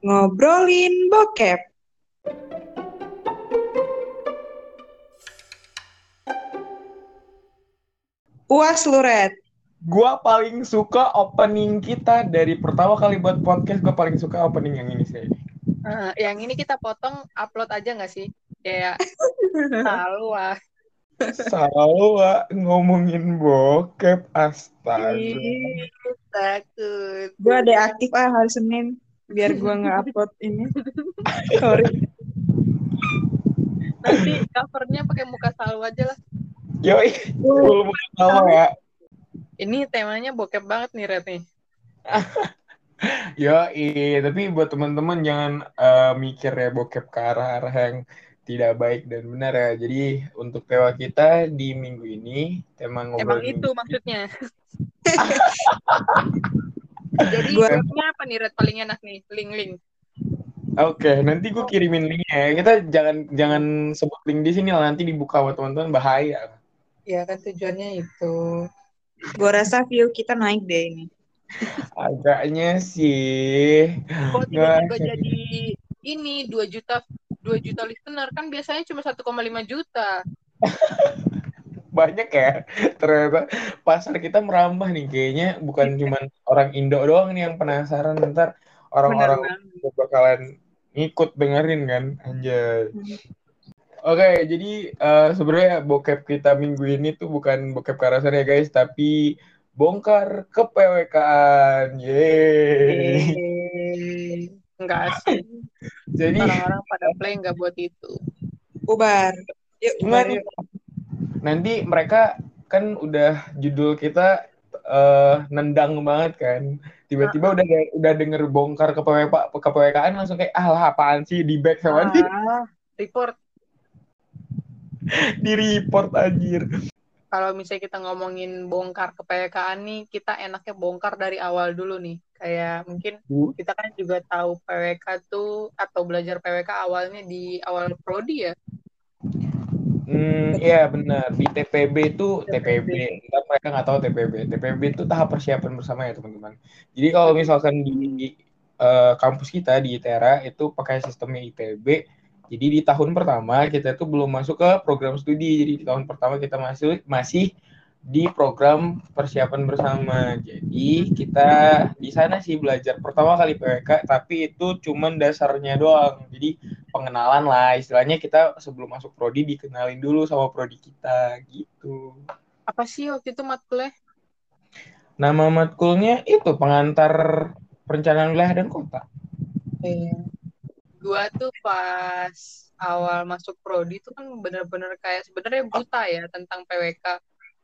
Ngobrolin bokep. Puas lu, Red. Gua paling suka opening kita dari pertama kali buat podcast. Gua paling suka opening yang ini sih. Uh, yang ini kita potong upload aja nggak sih? Kayak selalu ah. Selalu ah, ngomongin bokep astaga. Ih, takut. Gue ada aktif ah hari Senin. Biar gue nggak upload ini. Sorry. Nanti covernya pakai muka selalu aja lah. Yoi, full muka tawa ya. Ini temanya bokep banget nih Red nih. Yoi, tapi buat teman-teman jangan eh, mikir ya bokep ke arah-arah yang tidak baik dan benar ya. Jadi untuk tema kita di minggu ini tema Emang ngobrol itu maksudnya. Jadi Gua- bokepnya apa nih Red paling enak nih? Link-link. Oke, nanti gue kirimin linknya ya. Kita jangan jangan sebut link di sini lah nanti dibuka buat teman-teman bahaya. Ya kan tujuannya itu. Gue rasa view kita naik deh ini. Agaknya sih. Kok Nggak. tiba-tiba jadi ini 2 juta 2 juta listener kan biasanya cuma 1,5 juta. Banyak ya. Ternyata pasar kita merambah nih kayaknya bukan cuma orang Indo doang nih yang penasaran ntar orang-orang bakalan ngikut dengerin kan anjay. Oke, jadi eh, sebenarnya bokep kita minggu ini tuh bukan bokep karasan ya guys, tapi bongkar kepewekaan. Yeay. Enggak sih. Jadi Orang-orang pada play nggak buat itu. Ubar. Yuk, yuk. Nanti mereka kan udah judul kita eh, nendang banget kan. Tiba-tiba udah udah denger bongkar kepewekaan kepewekaan langsung kayak ah lah apaan sih di back sama di, Ah, report. di report anjir. Kalau misalnya kita ngomongin bongkar kepewekaan nih, kita enaknya bongkar dari awal dulu nih. Kayak mungkin Bu. kita kan juga tahu PWK tuh atau belajar PWK awalnya di awal prodi ya. Hmm, iya benar. Di TPB itu TPB. TPB. Mereka nggak tahu TPB. TPB itu tahap persiapan bersama ya teman-teman. Jadi kalau misalkan di eh, kampus kita di ITERA itu pakai sistemnya IPB. Jadi di tahun pertama kita itu belum masuk ke program studi. Jadi di tahun pertama kita masih masih di program persiapan bersama. Jadi kita di sana sih belajar pertama kali PWK, tapi itu cuman dasarnya doang. Jadi pengenalan lah istilahnya kita sebelum masuk prodi dikenalin dulu sama prodi kita gitu Apa sih waktu itu matkulnya? nama matkulnya itu pengantar perencanaan wilayah dan kota Iya. Gua tuh pas awal masuk prodi tuh kan bener-bener kayak sebenarnya buta ya tentang PWK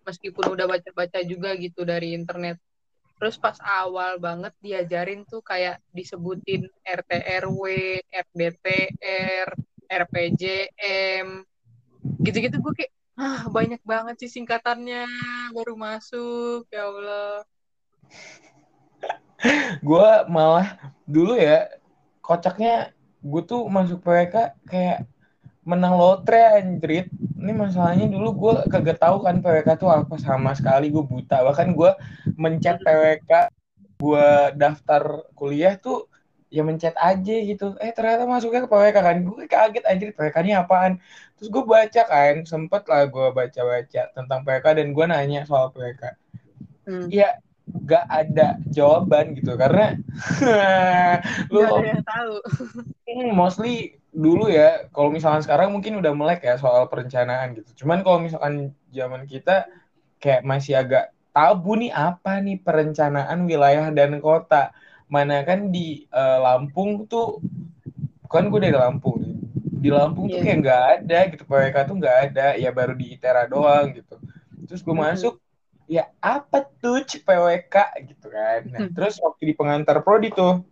meskipun udah baca-baca juga gitu dari internet. Terus pas awal banget diajarin tuh kayak disebutin RT RW, RDTR, RPJM. Gitu-gitu gue kayak ah banyak banget sih singkatannya baru masuk ya Allah. gue malah dulu ya kocaknya gue tuh masuk PWK kayak menang lotre anjrit. Ini masalahnya dulu gue kagak tahu kan PWK tuh apa sama sekali gue buta. Bahkan gue mencet PWK gue daftar kuliah tuh ya mencet aja gitu. Eh ternyata masuknya ke PWK kan. Gue kaget anjir PWK ini apaan? Terus gue baca kan sempet lah gue baca-baca tentang PWK dan gue nanya soal PWK Hmm. ya gak ada jawaban gitu karena lu yang tahu. Hmm, mostly dulu ya kalau misalkan sekarang mungkin udah melek ya soal perencanaan gitu. Cuman kalau misalkan zaman kita kayak masih agak tabu nih apa nih perencanaan wilayah dan kota? Mana kan di eh, Lampung tuh kan gue dari Lampung. Nih di Lampung tuh Iya. kayak nggak ada gitu PWK tuh nggak ada ya baru di ITERA doang gitu. Terus gue masuk ya apa tuh PWK gitu kan nah Hmm. terus waktu di pengantar prodi tuh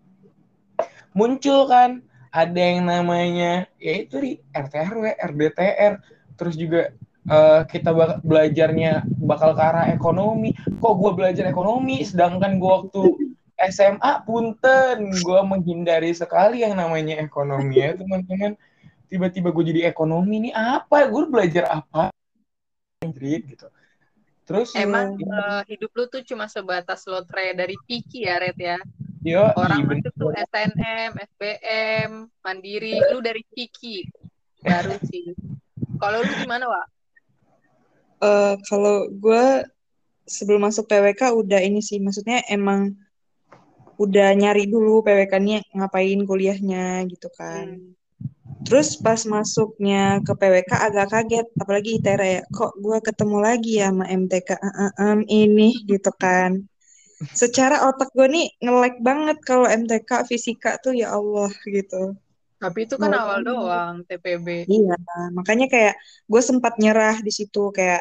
muncul kan ada yang namanya yaitu di RTRW, RDTR, terus juga eh, kita bak- belajarnya bakal ke arah ekonomi. Kok gue belajar ekonomi, sedangkan gue waktu SMA punten, gue menghindari sekali yang namanya ekonomi ya teman-teman. Tiba-tiba gue jadi ekonomi nih apa? Gue belajar apa? Gitu. Terus Emang ini- eh, hidup lu tuh cuma sebatas lotre dari Piki ya, Red ya? Yo, Orang bener. masuk tuh SNM, SBM, Mandiri, lu dari Kiki. Baru sih. Kalau lu gimana, Wak? Eh, kalau gue sebelum masuk PWK udah ini sih, maksudnya emang udah nyari dulu PWK-nya ngapain kuliahnya gitu kan. Hmm. Terus pas masuknya ke PWK agak kaget, apalagi ITERA ya, kok gue ketemu lagi ya sama MTK eh, eh, em, ini gitu kan. Secara otak gue nih nge-lag banget kalau MTK fisika tuh ya Allah gitu. Tapi itu kan awal doang TPB. Iya, makanya kayak gue sempat nyerah di situ kayak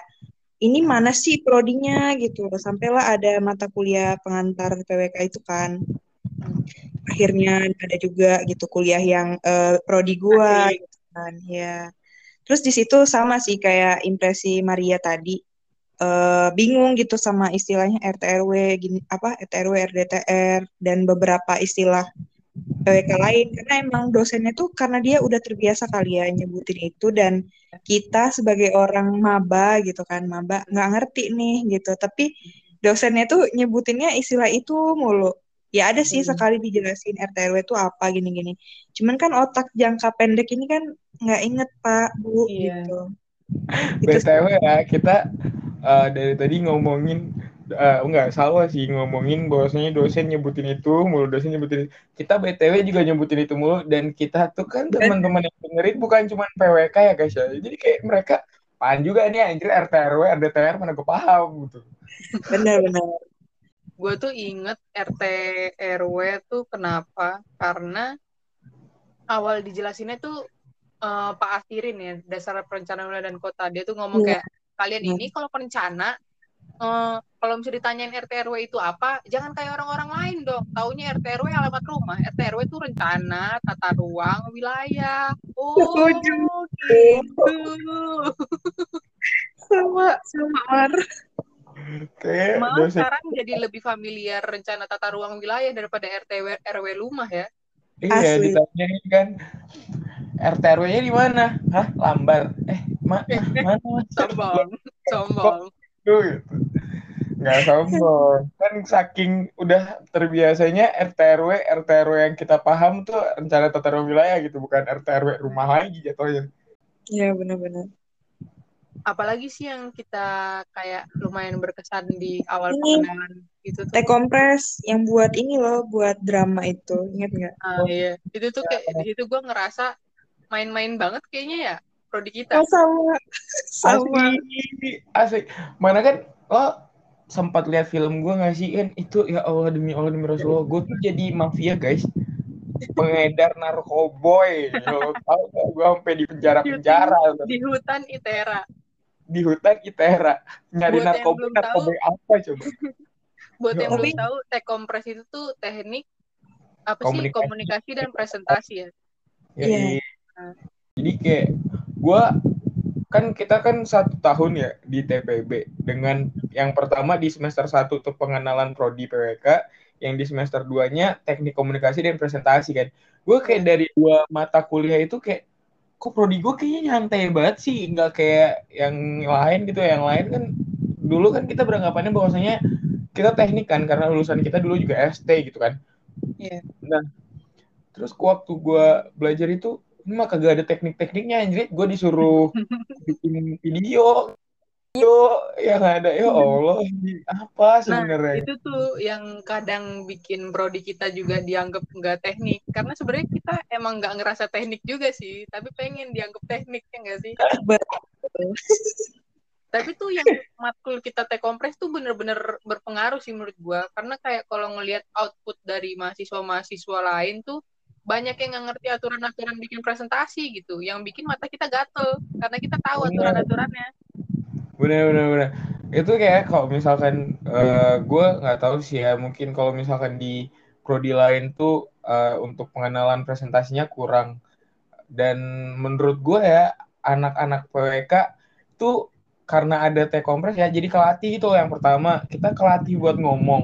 ini mana sih prodinya gitu. Sampailah ada mata kuliah pengantar PWK itu kan. Akhirnya ada juga gitu kuliah yang eh, prodi gua gitu kan. Ya. Terus di situ sama sih kayak impresi Maria tadi. Eh, bingung gitu sama istilahnya RT RW gini apa RT RW RDTR dan beberapa istilah PWK lain karena emang dosennya tuh karena dia udah terbiasa kali ya nyebutin itu dan kita sebagai orang maba gitu kan maba nggak ngerti nih gitu tapi dosennya tuh nyebutinnya istilah itu mulu ya ada sih Hmm. sekali dijelasin RT RW itu apa gini-gini cuman kan otak jangka pendek ini kan nggak inget pak bu Iya. gitu. BTW ya, kita eh, dari tadi ngomongin eh, enggak salah sih ngomongin bahwasanya dosen nyebutin itu, mulu dosen nyebutin itu. Kita BTW juga nyebutin itu mulu dan kita tuh kan teman-teman yang dengerin bukan cuma PWK ya guys ya. Jadi kayak mereka pan juga nih anjir RT RW, RDTR mana gue paham gitu. benar-benar Gue tuh inget RT RW tuh kenapa? Karena awal dijelasinnya tuh eh, Pak Asirin ya, dasar perencanaan wilayah dan kota. Dia tuh ngomong Iya. kayak kalian ini kalau perencana eh, kalau misalnya ditanyain RT RW itu apa, jangan kayak orang-orang lain dong. Taunya RT RW alamat rumah. RT RW itu rencana, tata ruang, wilayah. Oh, Setuju. gitu. sama sama Mar Kayak Malah dosen sekarang jadi lebih familiar rencana tata ruang wilayah daripada RT RW rumah ya. iya Asli. ditanyain kan RT RW-nya di mana? Hah, Lambar. Eh, ma mana? Mas? Sombong, sombong. Tuh, gitu. Nggak sombong. Kan saking udah terbiasanya RT RW, RT RW yang kita paham tuh rencana tata ruang wilayah gitu, bukan RT RW rumah lagi jatuhnya. ya benar-benar Apalagi sih yang kita kayak lumayan berkesan di awal Ini. pengenalan gitu tuh. teh kompres yang buat ini loh buat drama itu ingat nggak Ah, iya. Itu tuh kayak di situ gue ngerasa main-main banget kayaknya ya prodi kita. oh, sama sama Asli, asli. Mana kan lo sempat lihat film gue nggak sih kan itu ya Allah demi Allah demi Rasulullah gue tuh jadi mafia guys pengedar narkoboy tau gak gue sampai di penjara penjara Di hutan Itera. Di hutan ITERA nyari Buat yang narkoba narkoba apa coba Buat Ya yang belum tahu, tech compress itu tuh teknik apa sih Komunikasi. komunikasi dan presentasi ya. Ya, Iya. iya. Jadi kayak gua kan kita kan satu tahun ya di TPB dengan yang pertama di semester 1 tuh pengenalan prodi PWK, yang di semester 2-nya teknik komunikasi dan presentasi kan. Gue kayak dari dua mata kuliah itu kayak kok prodi gue kayaknya nyantai banget sih, nggak kayak yang lain gitu. Yang lain kan dulu kan kita beranggapannya bahwasanya kita teknik kan karena lulusan kita dulu juga ST gitu kan. Iya. Nah, terus waktu gue belajar itu ini mah kagak ada teknik-tekniknya anjir gue disuruh bikin video video yang ada ya Allah ini apa sebenarnya Itu tuh yang kadang bikin prodi kita juga dianggap nggak teknik. Karena sebenarnya kita emang nggak ngerasa teknik juga sih, tapi pengen dianggap teknik ya nggak sih? Tapi tuh yang matkul kita tech kompres tuh bener-bener berpengaruh sih menurut gua. Karena kayak kalau ngelihat output dari mahasiswa-mahasiswa lain tuh banyak yang nggak ngerti aturan-aturan bikin presentasi gitu. Yang bikin mata kita gatel karena kita tahu Bener. aturan-aturannya. Bener bener. Bener itu kayak kalau misalkan eh, gue nggak tahu sih ya mungkin kalau misalkan di prodi lain tuh eh, untuk pengenalan presentasinya kurang. Dan menurut gue ya anak-anak PWK tuh karena ada T-kompres ya jadi kelatih itu yang pertama. Kita kelatih buat ngomong.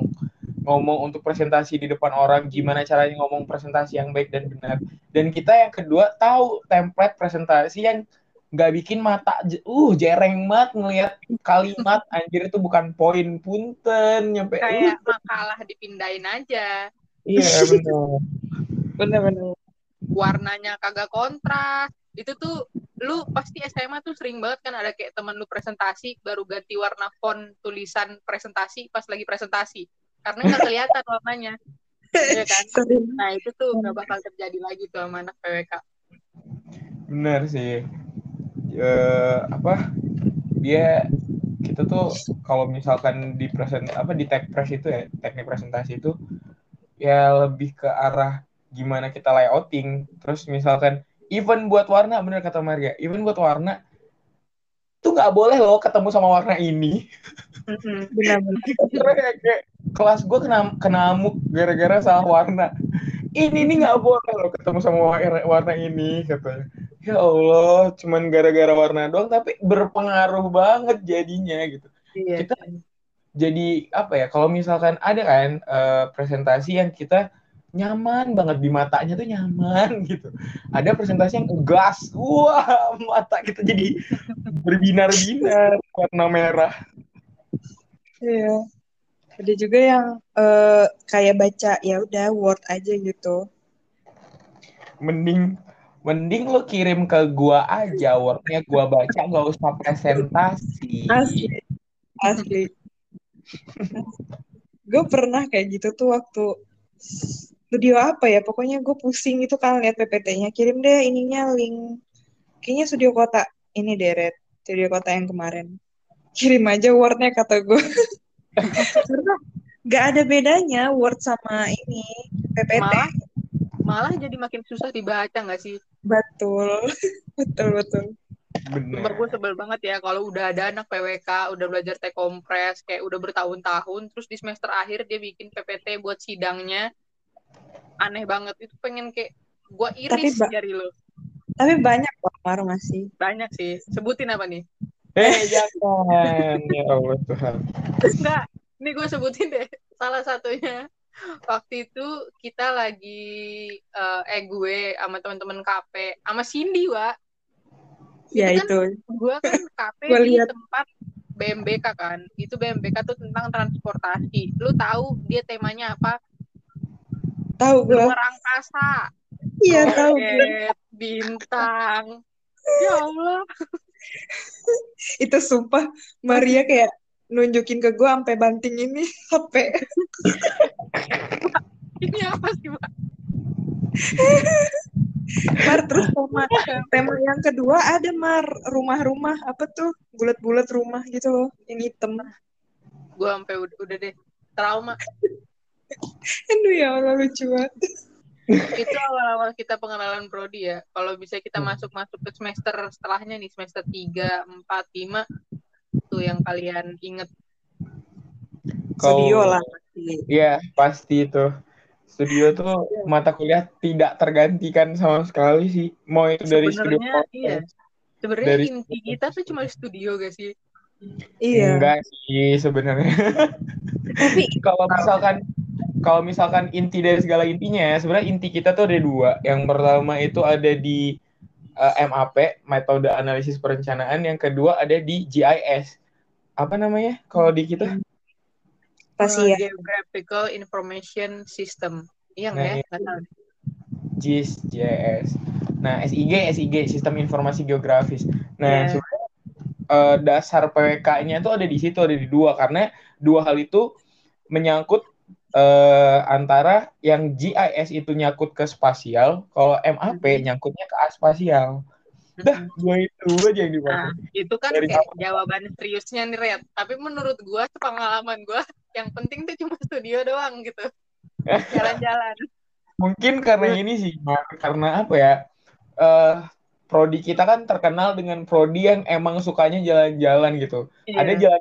Ngomong untuk presentasi di depan orang gimana caranya ngomong presentasi yang baik dan benar. Dan kita yang kedua tahu template presentasi yang nggak bikin mata uh jereng banget ngelihat kalimat anjir itu bukan poin punten nyampe uh, Kayak makalah dipindahin aja. Iya benar. Bener-bener. warnanya kagak kontras itu tuh lu pasti SMA tuh sering banget kan ada kayak teman lu presentasi baru ganti warna font tulisan presentasi pas lagi presentasi karena nggak kelihatan warnanya Iya kan nah itu tuh nggak bakal terjadi lagi tuh sama anak PWK Benar sih. Eh, apa? Dia kita tuh kalau misalkan di present apa di tech press itu ya teknik presentasi itu ya lebih ke arah gimana kita layouting terus misalkan even buat warna bener kata Maria even buat warna tuh nggak boleh loh ketemu sama warna ini. Karena kayak, kayak kelas gue kena kenamuk gara-gara salah warna. Ini nih nggak boleh loh ketemu sama warna, warna ini katanya. Ya Allah cuman gara-gara warna doang tapi berpengaruh banget jadinya gitu. Iya. Kita- jadi apa ya kalau misalkan ada kan eh, presentasi yang kita nyaman banget di matanya tuh nyaman gitu ada presentasi yang gas wah mata kita jadi berbinar-binar warna merah Iya. Ada juga yang eh, kayak baca ya udah word aja gitu. mending mending lo kirim ke gua aja wordnya gua baca nggak usah presentasi Asli. Asli. gue pernah kayak gitu tuh waktu studio apa ya? Pokoknya gue pusing itu kan lihat PPT-nya kirim deh ininya link. Kayaknya studio kota. Ini deret studio kota yang kemarin. Kirim aja wordnya kata gue. Karena nggak ada bedanya word sama ini PPT malah malah jadi makin susah dibaca nggak sih? Betul. Betul betul. Bener. Gue sebel banget ya kalau udah ada anak PWK, udah belajar T-Kompres, kayak udah bertahun-tahun, terus di semester akhir dia bikin PPT buat sidangnya. Aneh banget. Itu pengen kayak gue iris Ba- jari lo. tapi banyak kok Mar masih Banyak sih. Sebutin apa nih? eh jangan ya Allah Tuhan Enggak. Ini gue sebutin deh. Salah satunya. Waktu itu kita lagi, eh, eh gue sama teman-teman KP, sama Cindy, Wak. ya Itu kan itu gue kan KP Gua di tempat BMBK kan itu BMBK tuh tentang transportasi lu tahu dia temanya apa tahu gue luar angkasa iya tahu gue. bintang. Ya Allah. Itu sumpah Maria kayak nunjukin ke gue sampai banting ini HP. Ini apa sih Mbak? Mar terus tema tema yang kedua ada Mar. Rumah-rumah apa tuh? Bulat-bulat rumah gitu loh yang hitam. Gue sampai udah, udah deh. Trauma aduh ya Allah lucu banget itu awal-awal kita pengenalan prodi ya kalau bisa kita Hmm. masuk-masuk ke semester setelahnya nih semester 3, 4, 5 tuh yang kalian inget studio Kalau- lah pasti Iya, pasti itu. Studio tuh mata kuliah tidak tergantikan sama sekali sih. Mau itu dari studio Sebenarnya, iya. sebenarnya Dari- inti kita tuh cuma di studio gak sih iya Enggak sih sebenarnya. tapi kalau misalkan kalau misalkan inti dari segala intinya ya, sebenarnya inti kita tuh ada dua. Yang pertama itu ada di eh, MAP, metode analisis perencanaan. Yang kedua ada di GIS. Apa namanya kalau di kita? pasti ya Uh, Geographical Information System iya nggak Nah, ya iya. nggak tahu GIS, GIS. Nah, SIG, SIG, Sistem Informasi Geografis. Nah, Iya. sebenarnya eh, dasar PWK-nya itu ada di situ, ada di dua. Karena dua hal itu menyangkut eh, antara yang GIS itu nyangkut ke spasial, kalau MAP Mhm. nyangkutnya ke aspasial. Dah, dua itu aja yang dipakai. Nah, itu kan Dari kayak kapan? jawaban seriusnya nih, Red. Tapi menurut gua, pengalaman gua, yang penting tuh cuma studio doang gitu. Jalan-jalan. Mungkin karena ini sih, karena apa ya? Eh, prodi kita kan terkenal dengan prodi yang emang sukanya jalan-jalan gitu. Ada Iya.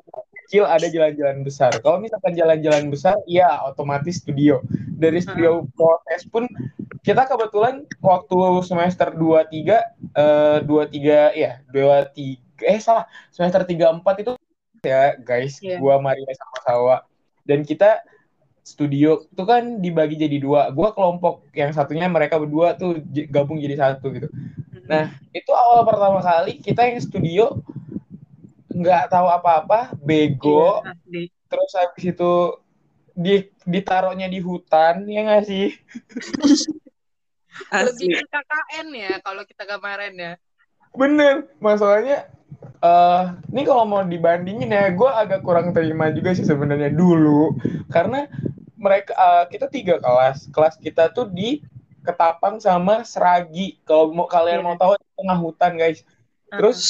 Kecil, ada jalan-jalan besar. Kalau misalkan jalan-jalan besar, ya otomatis studio. Dari studio proses pun kita kebetulan waktu semester 23 eh 23 ya, 23 eh salah, semester 34 itu ya guys, Iya. gua Maria sama Sawa dan kita studio itu kan dibagi jadi dua. Gua kelompok yang satunya mereka berdua tuh gabung jadi satu gitu. Nah, itu awal pertama kali kita yang studio nggak tahu apa-apa, bego, Iya, terus habis itu di ditaruhnya di hutan ya nggak sih? Lebih ke KKN ya kalau kita kemarin ya. bener masalahnya eh ini kalau mau dibandingin ya gue agak kurang terima juga sih sebenarnya dulu. Karena mereka eh, kita tiga kelas. Kelas kita tuh di Ketapang sama Seragi. Kalau mau kalian Iya. mau tahu di tengah hutan guys. Terus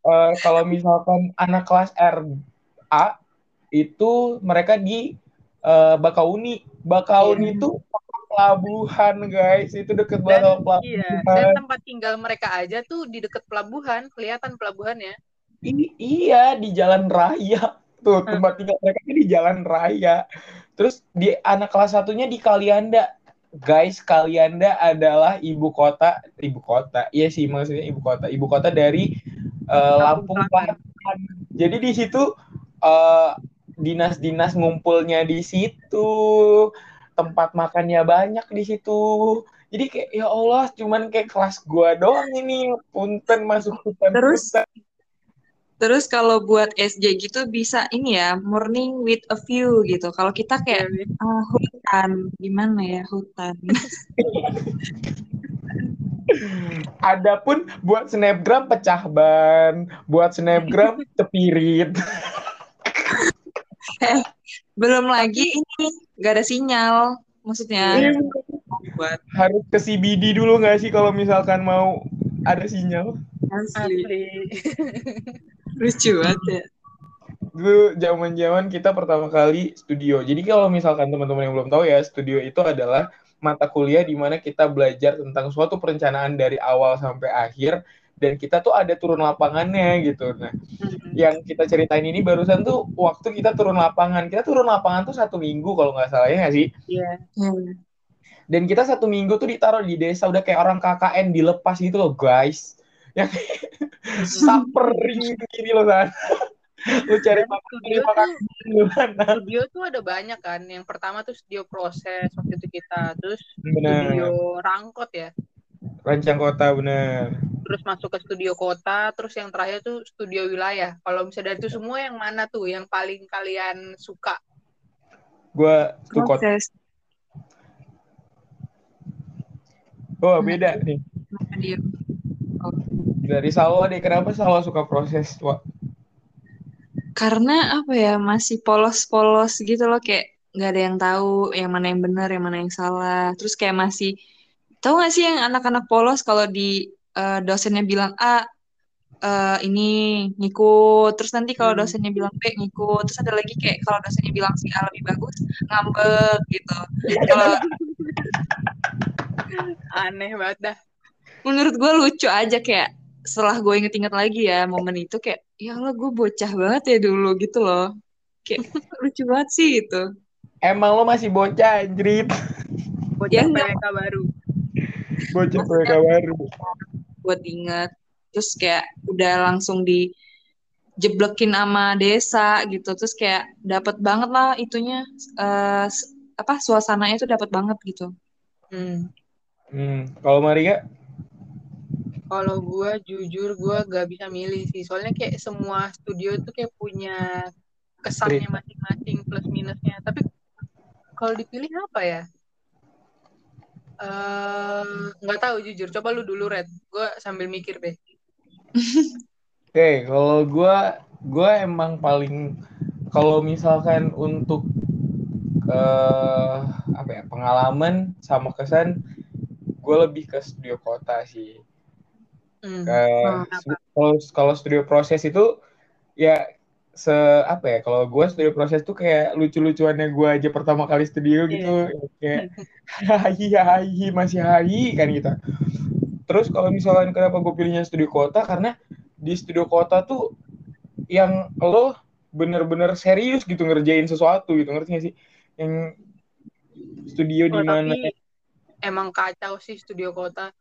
eh, kalau misalkan anak kelas RA itu mereka di eh, Bakauni Bakauni Iya. itu pelabuhan guys. Itu deket banget sama iya, pelabuhan. dan tempat tinggal mereka aja tuh di dekat pelabuhan, kelihatan pelabuhannya. I- iya di jalan raya. Tuh tempat tinggal mereka di jalan raya. Terus di anak kelas satunya di Kalianda. Guys Kalianda adalah ibu kota ibu kota. Iya sih maksudnya ibu kota. Ibu kota dari eh, Lampung Selatan. Jadi di situ eh, dinas-dinas ngumpulnya di situ tempat makannya banyak di situ jadi kayak ya Allah cuman kayak kelas gua doang ini punten masuk hutan Terus? hutan. Terus kalau buat SJ gitu bisa ini ya, morning with a view gitu. Kalau kita kayak ah, hutan, gimana ya hutan? Adapun buat snapgram pecah ban, buat snapgram cepirit. Belum lagi ini nggak ada sinyal, maksudnya Iya, buat Harus ke CBD dulu nggak sih kalau misalkan mau ada sinyal? asli. Asli. Lucu banget ya. Dulu zaman-zaman kita pertama kali studio. Jadi kalau misalkan teman-teman yang belum tahu ya, studio itu adalah mata kuliah di mana kita belajar tentang suatu perencanaan dari awal sampai akhir dan kita tuh ada turun lapangannya gitu. Nah, yang kita ceritain ini barusan tuh waktu kita turun lapangan. Kita turun lapangan tuh satu minggu kalau nggak salah ya nggak sih? Iya. Ya. Dan kita satu minggu tuh ditaruh di desa udah kayak orang KKN dilepas gitu loh guys. Yang sapering gini loh kan. Lu cari makan studio makan tuh studio tuh ada banyak kan. Yang pertama tuh studio proses waktu itu kita, terus Benar. studio rangkot ya. Rancang kota benar. Terus masuk ke studio kota, terus yang terakhir tuh studio wilayah. Kalau misalnya dari itu semua yang mana tuh yang paling kalian suka? Gua tuh kota. Proses Oh, beda nih. Dari Salwa deh, kenapa Salwa suka proses? Wah, Karena apa ya masih polos-polos gitu loh kayak nggak ada yang tahu yang mana yang benar yang mana yang salah. Terus kayak masih tahu nggak sih yang anak-anak polos kalau di eh, dosennya bilang A eh, ini ngikut. Terus nanti kalau Hmm. dosennya bilang B ngikut. Terus ada lagi kayak kalau dosennya bilang si A lebih bagus ngambek gitu. Kalau Aneh banget dah. menurut gue lucu aja kayak setelah gue inget-inget lagi ya momen itu kayak ya Allah gue bocah banget ya dulu gitu loh kayak lucu banget sih itu emang lo masih bocah, anjrit. Bocah Ya. PWK baru. Bocah mereka baru. buat inget terus kayak udah langsung di jeblekin sama desa gitu terus kayak dapat banget lah itunya s- apa suasananya tuh dapat banget gitu Hmm. Hmm. Kalau Maria, Kalau gue jujur gue gak bisa milih sih. Soalnya kayak semua studio tuh kayak punya kesannya masing-masing plus minusnya. Tapi kalau dipilih apa ya? Eh, nggak tahu jujur. Coba lu dulu Red. Gue sambil mikir deh. Oke, kalau gua gua emang paling kalau misalkan untuk eh apa ya pengalaman sama kesan gue lebih ke studio kota sih. Hmm. Ke Kenapa? kalau kalau studio proses itu ya se apa ya kalau gue studio proses tuh kayak lucu-lucuannya gue aja pertama kali studio gitu kayak hahi hahi masih hahi kan gitu. Terus kalau misalkan kenapa gue pilihnya studio kota karena di studio kota tuh yang lo bener-bener serius gitu ngerjain sesuatu gitu ngerti gak sih? Yang studio di Oh, mana? tapi emang kacau sih studio kota.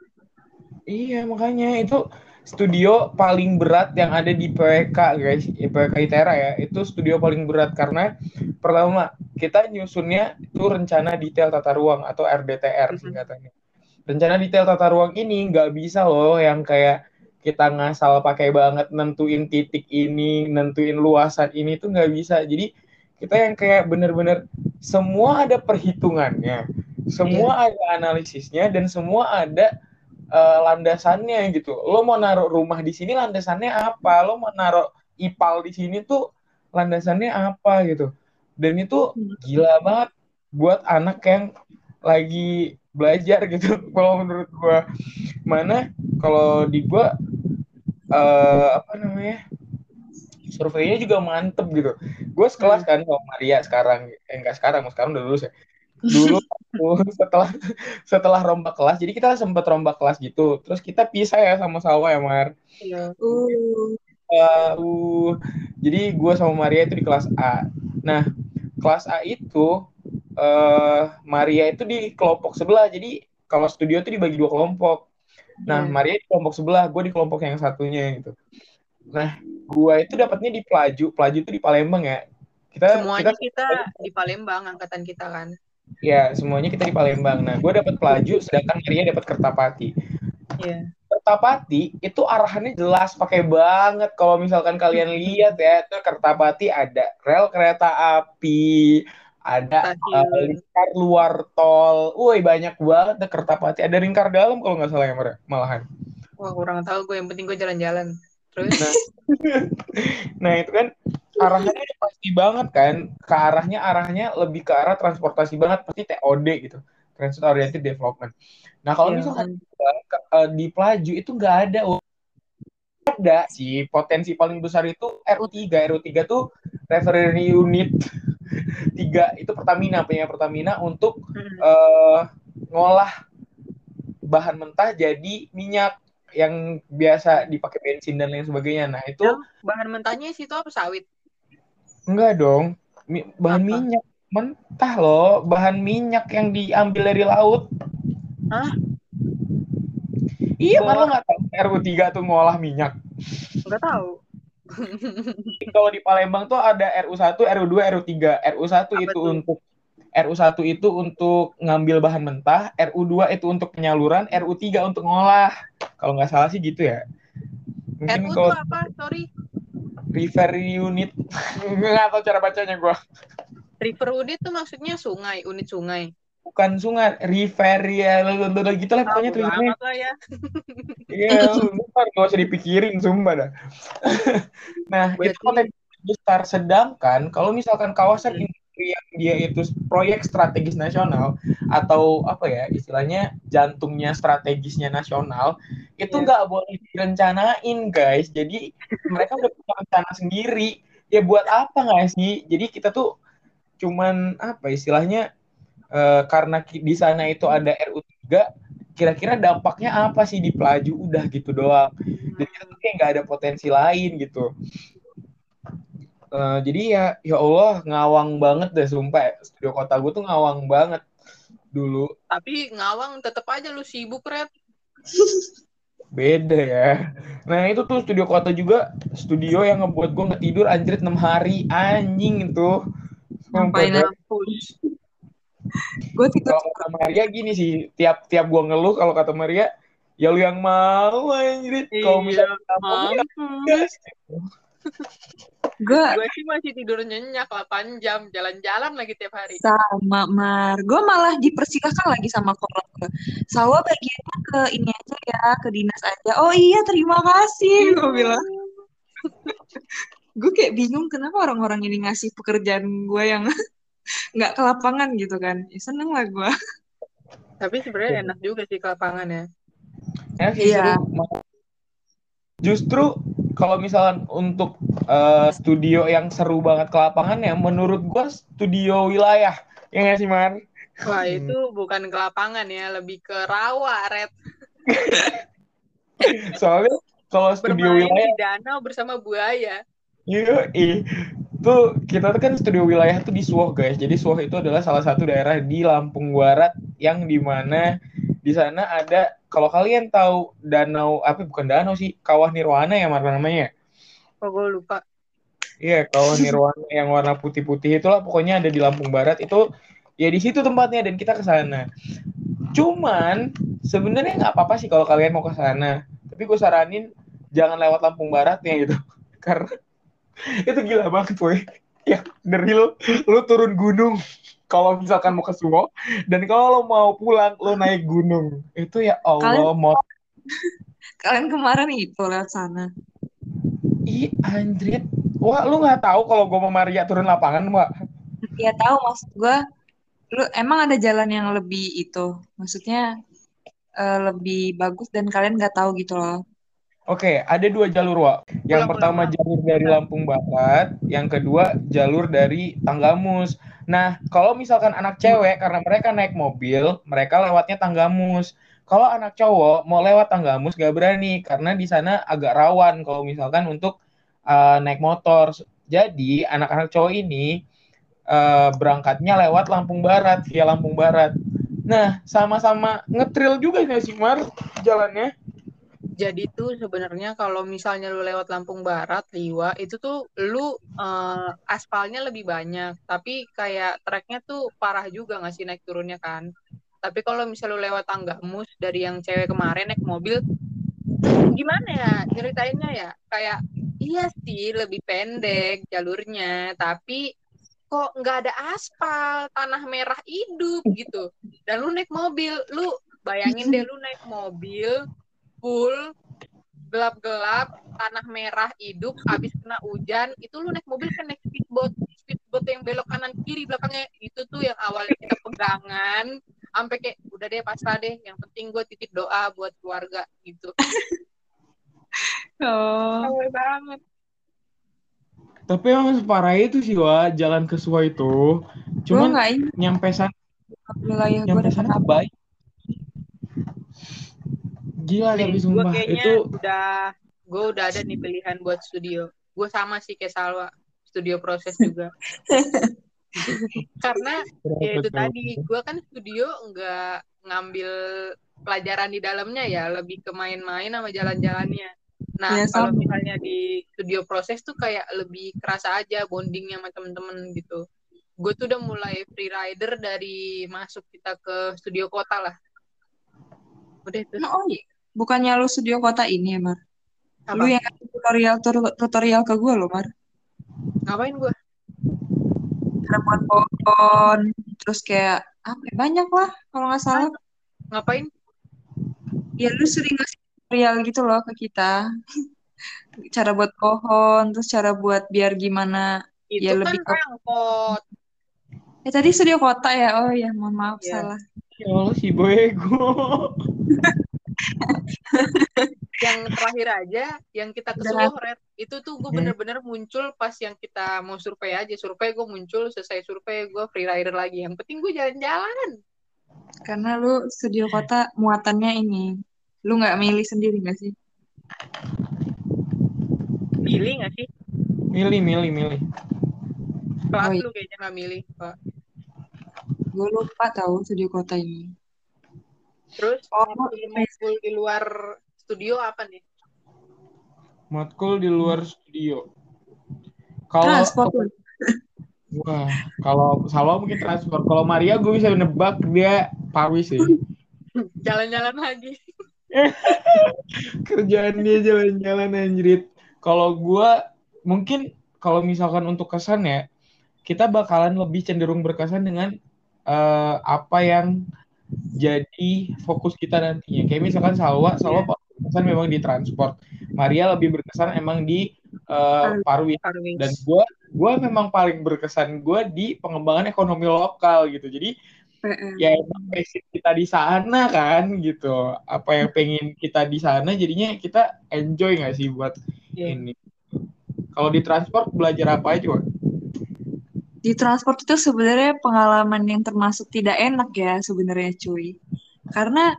Iya makanya itu studio paling berat yang ada di PWK guys, PWK ITERA ya. Itu studio paling berat karena pertama kita nyusunnya itu rencana detail tata ruang atau RDTR Mhm. singkatannya. Rencana detail tata ruang ini nggak bisa loh yang kayak kita ngasal pakai banget nentuin titik ini, nentuin luasan ini tuh nggak bisa. Jadi kita yang kayak bener-bener semua ada perhitungannya, semua ada analisisnya dan semua ada uh, landasannya gitu. Lo mau naruh rumah di sini landasannya apa? Lo mau naruh ipal di sini tuh landasannya apa gitu. Dan itu gila banget buat anak yang lagi belajar gitu kalau menurut gua mana kalau di gua uh, apa namanya surveinya juga mantep gitu gue sekelas kan sama Maria sekarang eh enggak sekarang sekarang udah lulus ya dulu setelah setelah rombak kelas jadi kita sempat rombak kelas gitu. Terus kita pisah ya sama Sawa ya Mar? Iya. uh, uh, jadi gue sama Maria itu di kelas A. Nah kelas A itu uh, Maria itu di kelompok sebelah. Jadi kalau studio itu dibagi dua kelompok. Nah Iya. Maria di kelompok sebelah gue di kelompok yang satunya gitu. Nah gue itu dapatnya di Pelaju. Pelaju itu di Palembang ya. Kita Semuanya kita, kita di Palembang angkatan kita kan. Ya semuanya kita di Palembang nah gue dapat Pelaju sedangkan Maria dapat Kertapati Iya. Kertapati itu arahannya jelas pakai banget kalau misalkan kalian lihat ya itu Kertapati ada rel kereta api ada uh, lingkar luar tol, woi banyak banget deh Kertapati. Ada lingkar dalam kalau nggak salah ya malahan. Wah kurang tahu gue yang penting gue jalan-jalan. Terus Nah, nah itu kan arahnya udah pasti banget kan, ke arahnya arahnya lebih ke arah transportasi banget pasti TOD gitu, Transit Oriented Development. Nah kalau Iya. misalkan ke- eh, di Pelaju itu nggak ada ada sih potensi paling besar itu RU3 RU3 tuh refinery unit 3 itu Pertamina punya Pertamina untuk Mm. eh, ngolah bahan mentah jadi minyak yang biasa dipakai bensin dan lain sebagainya. Nah, itu Yang bahan mentahnya sih itu apa sawit? Enggak dong. Mi- bahan Apa? minyak mentah loh, bahan minyak yang diambil dari laut. Hah? Iya, malah nggak tahu RU3 tuh ngolah minyak. Enggak tahu. Kalau di Palembang tuh ada RU1, RU2, RU3. RU1 Apa itu tuh? untuk RU1 itu untuk ngambil bahan mentah, RU2 itu untuk penyaluran, RU3 untuk ngolah. Kalau nggak salah sih gitu ya. Mungkin RU kalau itu apa? Sorry. River unit nggak tahu cara bacanya gua. River unit tuh maksudnya sungai, unit sungai. Bukan sungai, river ya gitu lah pokoknya lah ya. Iya, bentar gak usah dipikirin sumpah dah. nah, itu Berarti- potensi besar sedangkan kalau misalkan kawasan Hmm. Yang dia itu proyek strategis nasional atau apa ya istilahnya jantungnya strategisnya nasional itu Iya. nggak boleh direncanain guys. Jadi mereka udah punya rencana sendiri. Ya buat apa nggak sih? Jadi kita tuh cuman apa istilahnya eh, karena di sana itu ada RU3 kira-kira dampaknya apa sih di pelaju udah gitu doang? Dan kita tuh kayak nggak ada potensi lain gitu Eh, jadi ya ya Allah ngawang banget deh sumpah. Studio kota gue tuh ngawang banget dulu. Tapi ngawang tetap aja lu sibuk, Red. beda ya. Nah itu tuh studio kota juga studio yang ngebuat gue nggak tidur anjir 6 hari. Anjing itu. Ngapain. Gue tidur kalau kata Maria gini sih tiap tiap gue ngeluh kalau kata Maria ya lu yang mau anjir. Kalau Iya, misalnya mau, ya. gue Gue sih masih tidur nyenyak 8 jam, jalan-jalan lagi tiap hari. sama Mar. Gue malah dipersilahkan lagi sama koran gue. Sawa bagiannya ke ini aja ya, ke dinas aja. Oh iya, terima kasih. Gue bilang. gue kayak bingung kenapa orang-orang ini ngasih pekerjaan gue yang nggak ke lapangan gitu kan. Ya, seneng lah gue. Tapi sebenarnya enak juga sih ke lapangan ya. Ya sih Iya. Justru kalau misalnya untuk eh, studio yang seru banget ke lapangan ya menurut gua studio wilayah. Ya nggak sih, Man? Wah, itu bukan ke lapangan ya, lebih ke rawa, Red. Soalnya kalau studio Bermain wilayah di danau bersama buaya. Iya, tuh kita tuh kan studio wilayah tuh di Suwoh guys. Jadi Suwoh itu adalah salah satu daerah di Lampung Barat yang di mana di sana ada kalau kalian tahu danau apa bukan danau sih kawah Nirwana ya mana namanya. Oh, gue lupa. Iya kawah Nirwana yang warna putih-putih itulah pokoknya ada di Lampung Barat itu ya di situ tempatnya dan kita ke sana. Cuman sebenarnya nggak apa-apa sih kalau kalian mau ke sana. Tapi gue saranin jangan lewat Lampung Barat ya gitu. Karena itu gila banget boy. Ya dari lu, lu turun gunung. Kalau misalkan mau ke Suwo dan kalau lo mau pulang lo naik gunung itu ya Allah Kalian- mau Kalian kemarin itu lewat sana. ih anjrit wah lu nggak tahu kalau gue mau Maria turun lapangan wah Ya tahu maksud gue, lu emang ada jalan yang lebih itu, maksudnya eh, lebih bagus dan kalian nggak tahu gitu loh. Oke, ada dua jalur, Wak. Yang Pulang, pertama pulang. jalur dari Lampung Barat, yang kedua jalur dari Tanggamus. Nah, kalau misalkan anak cewek karena mereka naik mobil, mereka lewatnya Tanggamus. Kalau anak cowok mau lewat Tanggamus gak berani karena di sana agak rawan kalau misalkan untuk uh, naik motor. Jadi, anak-anak cowok ini uh, berangkatnya lewat Lampung Barat, via Lampung Barat. Nah, sama-sama ngetril juga sih, Mar, jalannya? Jadi tuh sebenarnya kalau misalnya lu lewat Lampung Barat, Liwa, itu tuh lu eh, aspalnya lebih banyak, tapi kayak treknya tuh parah juga nggak sih naik turunnya kan. Tapi kalau misalnya lu lewat Tanggamus dari yang cewek kemarin naik mobil, gimana ya ceritainnya ya? Kayak iya sih lebih pendek jalurnya, tapi kok nggak ada aspal, tanah merah hidup gitu. Dan lu naik mobil, lu bayangin deh lu naik mobil full gelap-gelap tanah merah hidup habis kena hujan itu lu naik mobil kan naik speedboat speedboat yang belok kanan kiri belakangnya. Itu tuh yang awalnya kita pegangan sampai kayak udah deh pasrah deh yang penting gue titip doa buat keluarga gitu. Oh, banget. Tapi emang separah itu sih, Wak, jalan ke Suwa itu. Cuman nyampe sana, wilayah nyampe sana baik. Gila nih tapi gue sumpah. kayaknya itu udah gue udah ada nih pilihan buat studio. Gue sama sih kayak Salwa studio proses juga. Karena ya itu tadi gue kan studio nggak ngambil pelajaran di dalamnya ya lebih ke main-main sama jalan-jalannya. Nah Ya, kalau misalnya di studio proses tuh kayak lebih kerasa aja bondingnya sama temen-temen gitu. Gue tuh udah mulai free rider dari masuk kita ke studio kota lah. Udah itu. Oh iya, bukannya lu studio kota ini ya, Mar? apa Lu yang kasih tutorial tur- tutorial ke gue loh, Mar. ngapain gue Cara buat pohon, terus kayak apa ya, banyak lah kalau nggak salah. ngapain Ya lu sering ngasih tutorial gitu loh ke kita. Cara buat pohon, terus cara buat biar gimana. itu Ya, kan lebih angkot Eh tadi studio kota ya? Oh ya, mohon maaf Iya. salah. Ya Allah si Boego. yang terakhir aja yang kita ke Red itu tuh gue bener-bener muncul pas yang kita mau survei aja survei gue muncul selesai survei gue free rider lagi yang penting gue jalan-jalan Karena lu studio kota muatannya ini. Lu nggak milih sendiri nggak sih? milih nggak sih Milih, milih, milih. kelas Oh, iya. lu kayaknya nggak milih Pak. Gue lupa tahu studio kota ini. Terus Oh, matkul di luar studio apa nih Matkul di luar studio. Kalau Transport. wah, kalau Salwa mungkin transport. Kalau Maria gue bisa nebak dia parwi sih. jalan-jalan lagi Kerjaan dia jalan-jalan anjrit. Kalau gue mungkin kalau misalkan untuk kesan ya, kita bakalan lebih cenderung berkesan dengan eh, apa yang jadi fokus kita nantinya. Kayak misalkan Salwa, Salwa berkesan memang di transport. Maria lebih berkesan emang di. Parwis. Dan gue gue memang paling berkesan gue di pengembangan ekonomi lokal gitu. Jadi PR. ya emang basic kita di sana kan gitu. Apa yang pengen kita di sana jadinya kita enjoy nggak sih buat Iya. ini. Kalau di transport belajar apa aja? Wak? Di transport itu sebenarnya pengalaman yang termasuk tidak enak ya sebenarnya cuy. Karena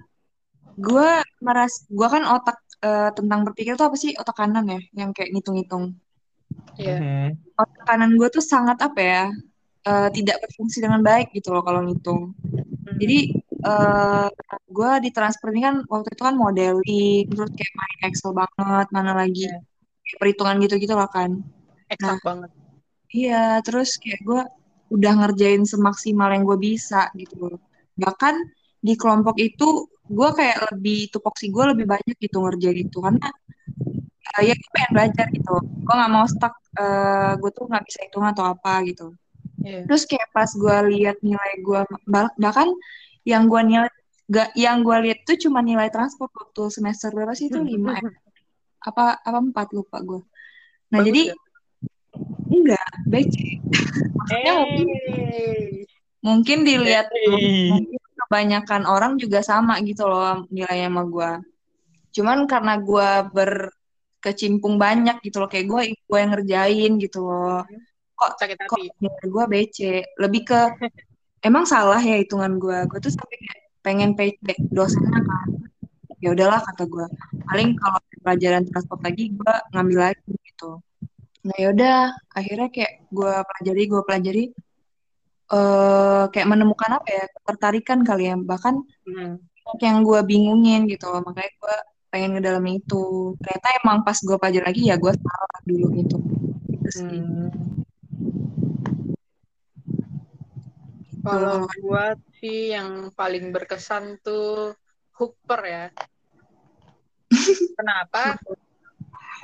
gue meras, gue kan otak eh, tentang berpikir tuh apa sih otak kanan ya, yang kayak ngitung-ngitung. Iya. Mhm. Otak kanan gue tuh sangat apa ya, eh, tidak berfungsi dengan baik gitu loh kalau ngitung. Jadi eh gue di transfer ini kan waktu itu kan modeling, terus kayak main Excel banget, mana lagi kayak perhitungan gitu-gitu lah kan. eksak banget Iya, terus kayak gue udah ngerjain semaksimal yang gue bisa gitu. Bahkan di kelompok itu gue kayak lebih tupoksi gue lebih banyak gitu ngerjain itu karena eh, ya gue pengen belajar gitu. Gue nggak mau stuck. eh gue tuh nggak bisa hitung atau apa gitu. Iya. Terus kayak pas gue lihat nilai gue bahkan yang gue nilai gak yang gue lihat tuh cuma nilai transport waktu semester berapa sih itu lima ya? apa apa empat lupa gue. Nah Bagus jadi ya? Enggak BC. Maksudnya mungkin Eh, mungkin dilihat Hey. mungkin kebanyakan orang juga sama gitu loh nilainya sama gue. Cuman karena gue berkecimpung banyak gitu loh kayak gue gue yang ngerjain gitu loh. Kok sakit kok hati. nilai gue BC lebih ke emang salah ya hitungan gue gue tuh sampai kayak pengen PC dosennya kan ya udahlah kata gue paling kalau pelajaran transport lagi gue ngambil lagi gitu nah yaudah akhirnya kayak gue pelajari gue pelajari eh kayak menemukan apa ya ketertarikan kali ya bahkan Hmm. yang gue bingungin gitu makanya gue pengen ngedalamin itu ternyata emang pas gue pelajari lagi ya gue salah dulu gitu Gitu sih. Hmm. Kalau gua sih yang paling berkesan tuh Hooper ya. Kenapa?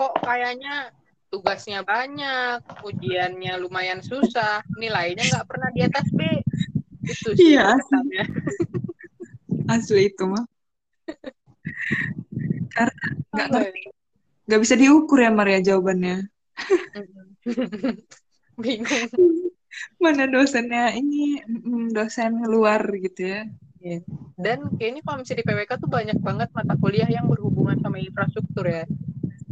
Kok kayaknya tugasnya banyak, ujiannya lumayan susah, nilainya nggak pernah di atas B. Itu sih Iya. berkesannya. asli itu mah karena nggak ya? ngerti nggak bisa diukur ya Maria jawabannya Bingung. mana dosennya ini mm, dosen luar gitu ya Dan kayaknya kalau misalnya di PWK tuh banyak banget mata kuliah yang berhubungan sama infrastruktur ya.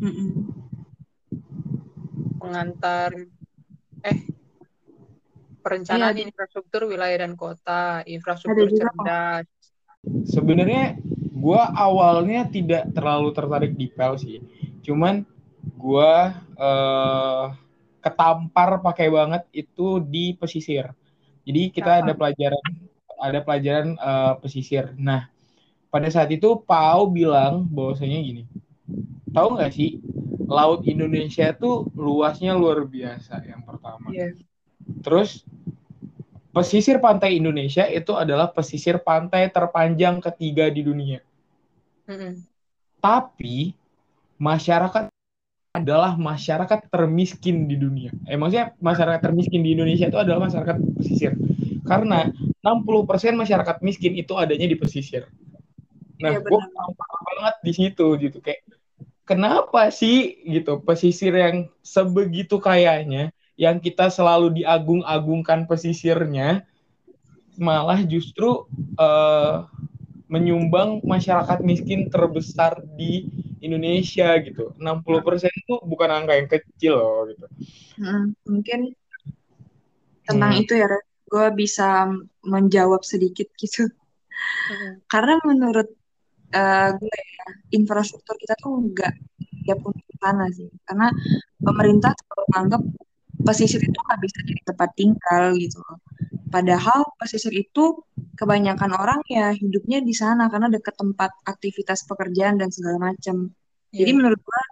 Mm-mm. Pengantar, eh, perencanaan Iya, infrastruktur wilayah dan kota, infrastruktur cerdas. Sebenarnya gue awalnya tidak terlalu tertarik di PEL sih. Cuman gue eh, ketampar pakai banget itu di pesisir. Jadi kita ada pelajaran ada pelajaran eh, pesisir. Nah, pada saat itu Pau bilang bahwasanya gini. Tahu nggak sih laut Indonesia tuh luasnya luar biasa yang pertama. Iya. Terus pesisir pantai Indonesia itu adalah pesisir pantai terpanjang ketiga di dunia. Mm-mm. Tapi masyarakat adalah masyarakat termiskin di dunia. Eh maksudnya masyarakat termiskin di Indonesia itu adalah masyarakat pesisir. Karena 60% masyarakat miskin itu adanya di pesisir. Nah, Iya, gue banget di situ gitu kayak kenapa sih gitu pesisir yang sebegitu kayanya yang kita selalu diagung-agungkan pesisirnya malah justru eh, menyumbang masyarakat miskin terbesar di Indonesia gitu. 60% itu bukan angka yang kecil loh gitu. Mm, mungkin tentang Hmm. itu ya gue bisa menjawab sedikit gitu Mm-mm. karena menurut eh, gue ya infrastruktur kita tuh nggak untuk ke sana sih karena pemerintah selalu menganggap pesisir itu nggak bisa jadi tempat tinggal gitu loh. Padahal pesisir itu kebanyakan orang ya hidupnya di sana karena dekat tempat aktivitas pekerjaan dan segala macam. Jadi Iya. menurut gua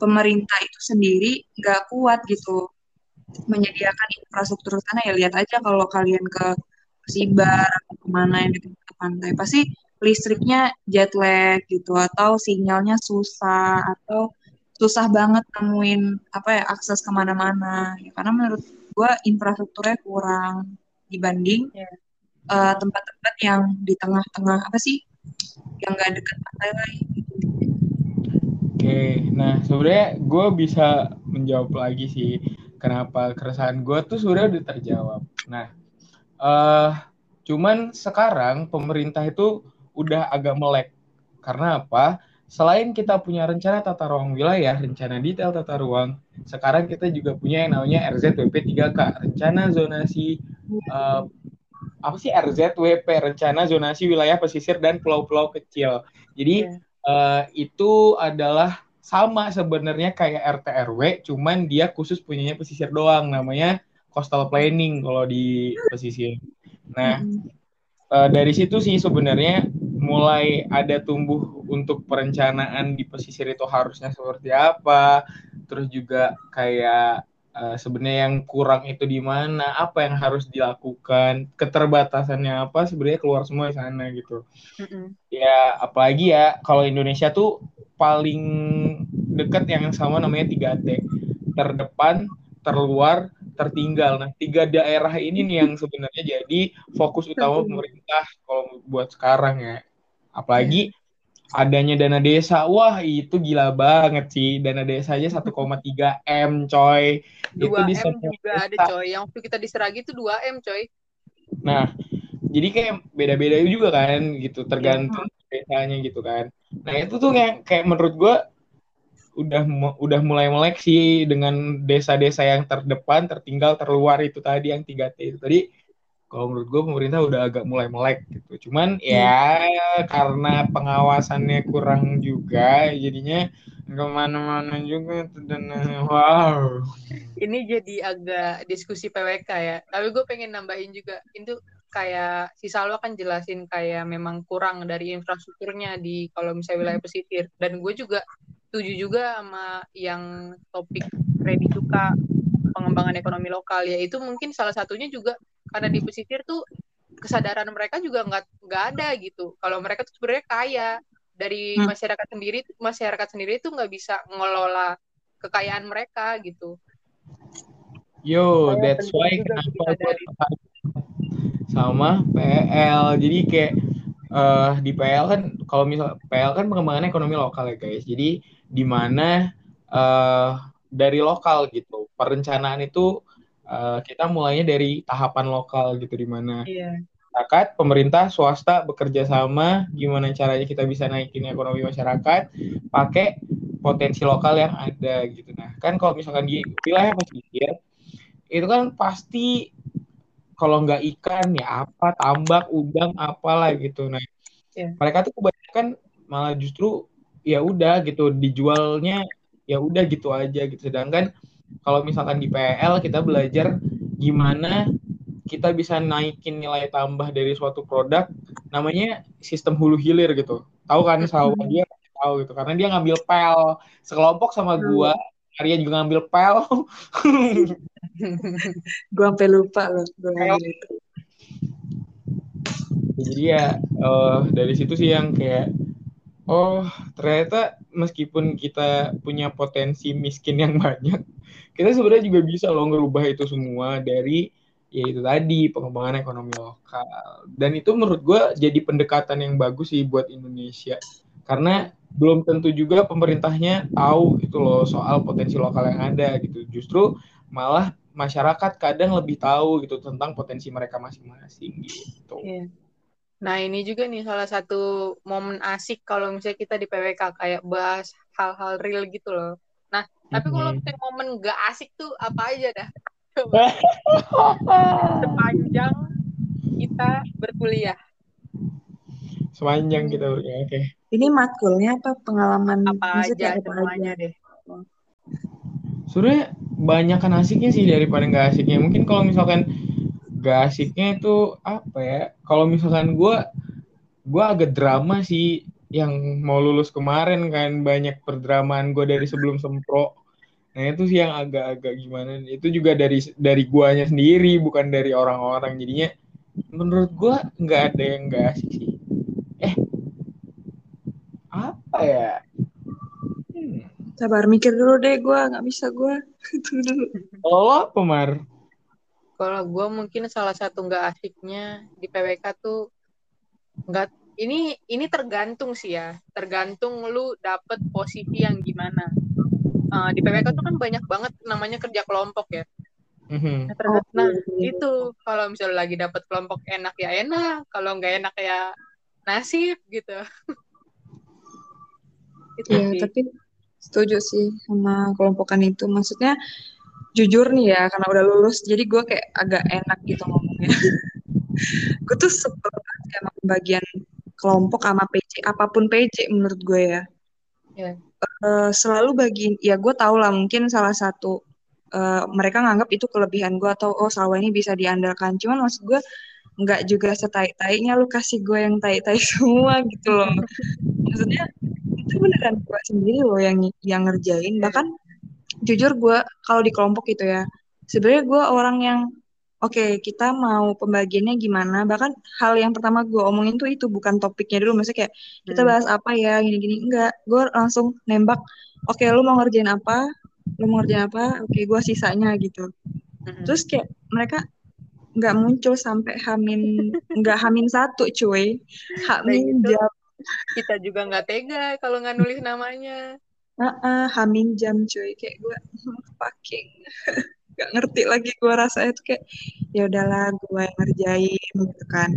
pemerintah itu sendiri nggak kuat gitu menyediakan infrastruktur sana ya lihat aja kalau kalian ke Sibar atau ke mana yang dekat ke pantai pasti listriknya jet lag gitu atau sinyalnya susah atau susah banget nemuin apa ya akses ke mana-mana ya, karena menurut gua infrastrukturnya kurang dibanding Iya. eh, tempat-tempat yang di tengah-tengah apa sih yang nggak dekat pantai lah gitu. Oke, nah sebenarnya gue bisa menjawab lagi sih kenapa keresahan gue tuh sudah udah terjawab. Nah, eh cuman sekarang pemerintah itu udah agak melek. Karena apa? Selain kita punya rencana tata ruang wilayah, rencana detail tata ruang, sekarang kita juga punya yang namanya RZWP 3K, rencana zonasi eh, apa sih RZWP, rencana zonasi wilayah pesisir dan pulau-pulau kecil. Jadi Iya. eh, itu adalah sama sebenarnya kayak RT RW, cuman dia khusus punyanya pesisir doang, namanya coastal planning kalau di pesisir. Nah, eh, dari situ sih sebenarnya mulai ada tumbuh untuk perencanaan di pesisir itu harusnya seperti apa, terus juga kayak eh, sebenarnya yang kurang itu di mana, apa yang harus dilakukan, keterbatasannya apa, sebenarnya keluar semua di sana gitu. Mm-mm. Ya, apalagi ya kalau Indonesia tuh paling dekat yang sama namanya 3T. Terdepan, terluar, tertinggal. Nah, tiga daerah ini nih yang sebenarnya jadi fokus utama pemerintah kalau buat sekarang ya. Apalagi adanya dana desa. Wah, itu gila banget sih. Dana desanya 1,3 M, coy. 2 itu di M juga ada desa. coy. Yang waktu kita di Seragi itu 2 M coy. Nah, jadi kayak beda-beda juga kan gitu, tergantung desanya gitu kan. Nah, itu tuh kayak kayak menurut gua udah udah mulai melek sih dengan desa-desa yang terdepan, tertinggal, terluar itu tadi yang 3T itu tadi. Kalau menurut gue pemerintah udah agak mulai melek gitu. Cuman ya karena pengawasannya kurang juga, jadinya ke mana-mana juga dan wow. Ini jadi agak diskusi PWK ya. Tapi gue pengen nambahin juga. Itu kayak si Salwa kan jelasin kayak memang kurang dari infrastrukturnya di kalau misalnya wilayah pesisir. Dan gue juga setuju juga sama yang topik Ready Suka pengembangan ekonomi lokal ya itu mungkin salah satunya juga karena di pesisir tuh kesadaran mereka juga nggak nggak ada gitu kalau mereka tuh sebenarnya kaya dari Hmm. masyarakat sendiri masyarakat sendiri tuh nggak bisa ngelola kekayaan mereka gitu Yo, that's why kenapa tertarik sama PL. Jadi kayak eh di PL kan kalau misal PL kan pengembangan ekonomi lokal ya guys. Jadi di mana eh dari lokal gitu. Perencanaan itu eh, kita mulainya dari tahapan lokal gitu di mana masyarakat, pemerintah, swasta bekerja sama gimana caranya kita bisa naikin ekonomi masyarakat pakai potensi lokal yang ada gitu. Nah, kan kalau misalkan di wilayah pesisir itu kan pasti kalau nggak ikan ya apa tambak udang apalah gitu. Nah, Iya. mereka tuh kebanyakan malah justru ya udah gitu dijualnya ya udah gitu aja gitu. Sedangkan kalau misalkan di PL kita belajar gimana kita bisa naikin nilai tambah dari suatu produk namanya sistem hulu hilir gitu. Tahu kan sawah dia? Tahu gitu. Karena dia ngambil pel sekelompok sama gua Arya juga ngambil pel Gue sampai lupa loh itu. jadi ya eh, dari situ sih yang kayak oh ternyata meskipun kita punya potensi miskin yang banyak kita sebenarnya juga bisa loh ngerubah itu semua dari ya itu tadi pengembangan ekonomi lokal dan itu menurut gue jadi pendekatan yang bagus sih buat Indonesia karena belum tentu juga pemerintahnya tahu itu loh soal potensi lokal yang ada gitu justru malah masyarakat kadang lebih tahu gitu tentang potensi mereka masing-masing gitu Iya. Nah, ini juga nih salah satu momen asik kalau misalnya kita di PWK kayak bahas hal-hal real gitu loh. Tapi kalau misalnya momen gak asik tuh apa aja dah? Coba. Sepanjang kita berkuliah. sepanjang kita berkuliah oke Ini matkulnya apa pengalaman Apa aja apa semuanya aja? deh. sebenarnya banyak kan asiknya sih daripada nggak asiknya mungkin kalau misalkan nggak asiknya itu apa ya kalau misalkan gue gue agak drama sih yang mau lulus kemarin kan banyak perdramaan gue dari sebelum sempro nah itu sih yang agak-agak gimana itu juga dari dari guanya sendiri bukan dari orang-orang jadinya menurut gue nggak ada yang nggak asik sih eh apa ya hmm. Sabar mikir dulu deh gue nggak bisa gue. Tunggu dulu. lo apa Mar? Kalau gue mungkin salah satu nggak asiknya di PWK tuh nggak ini ini tergantung sih ya, tergantung lu dapet posisi yang gimana. Eh, di PWK tuh kan banyak banget namanya kerja kelompok ya. Mhm. Nah, Oh, nah, iya, iya. itu kalau misalnya lagi dapet kelompok enak ya enak, kalau nggak enak ya nasib gitu. itu Iya, sih. tapi setuju sih sama kelompokan itu. Maksudnya jujur nih ya, karena udah lulus, jadi gue kayak agak enak gitu ngomongnya. gue tuh sebel banget pembagian kelompok sama PC, apa pun PC menurut gue ya. Iya. Eh, selalu bagi, ya gue tau lah mungkin salah satu eh, mereka nganggap itu kelebihan gue atau oh Salwa ini bisa diandalkan. Cuman maksud gue nggak juga setai-tainya lu kasih gue yang tai-tai semua gitu loh. Maksudnya itu beneran gue sendiri loh yang yang ngerjain. Bahkan jujur gue kalau di kelompok gitu ya, sebenarnya gue orang yang oke kita mau pembagiannya gimana. Bahkan hal yang pertama gue omongin tuh itu bukan topiknya dulu. Maksudnya kayak kita Hmm. bahas apa ya gini-gini enggak. Gue langsung nembak. Oke lu mau ngerjain apa? Lu mau ngerjain apa? Oke gue sisanya gitu. Mm-mm. Terus kayak mereka nggak muncul sampai hamin nggak hamin satu cuy hamin gitu. jam kita juga nggak tega kalau nggak nulis namanya. uh, hamin jam cuy kayak gue fucking nggak ngerti lagi gue rasanya tuh kayak ya udahlah gue yang ngerjain gitu kan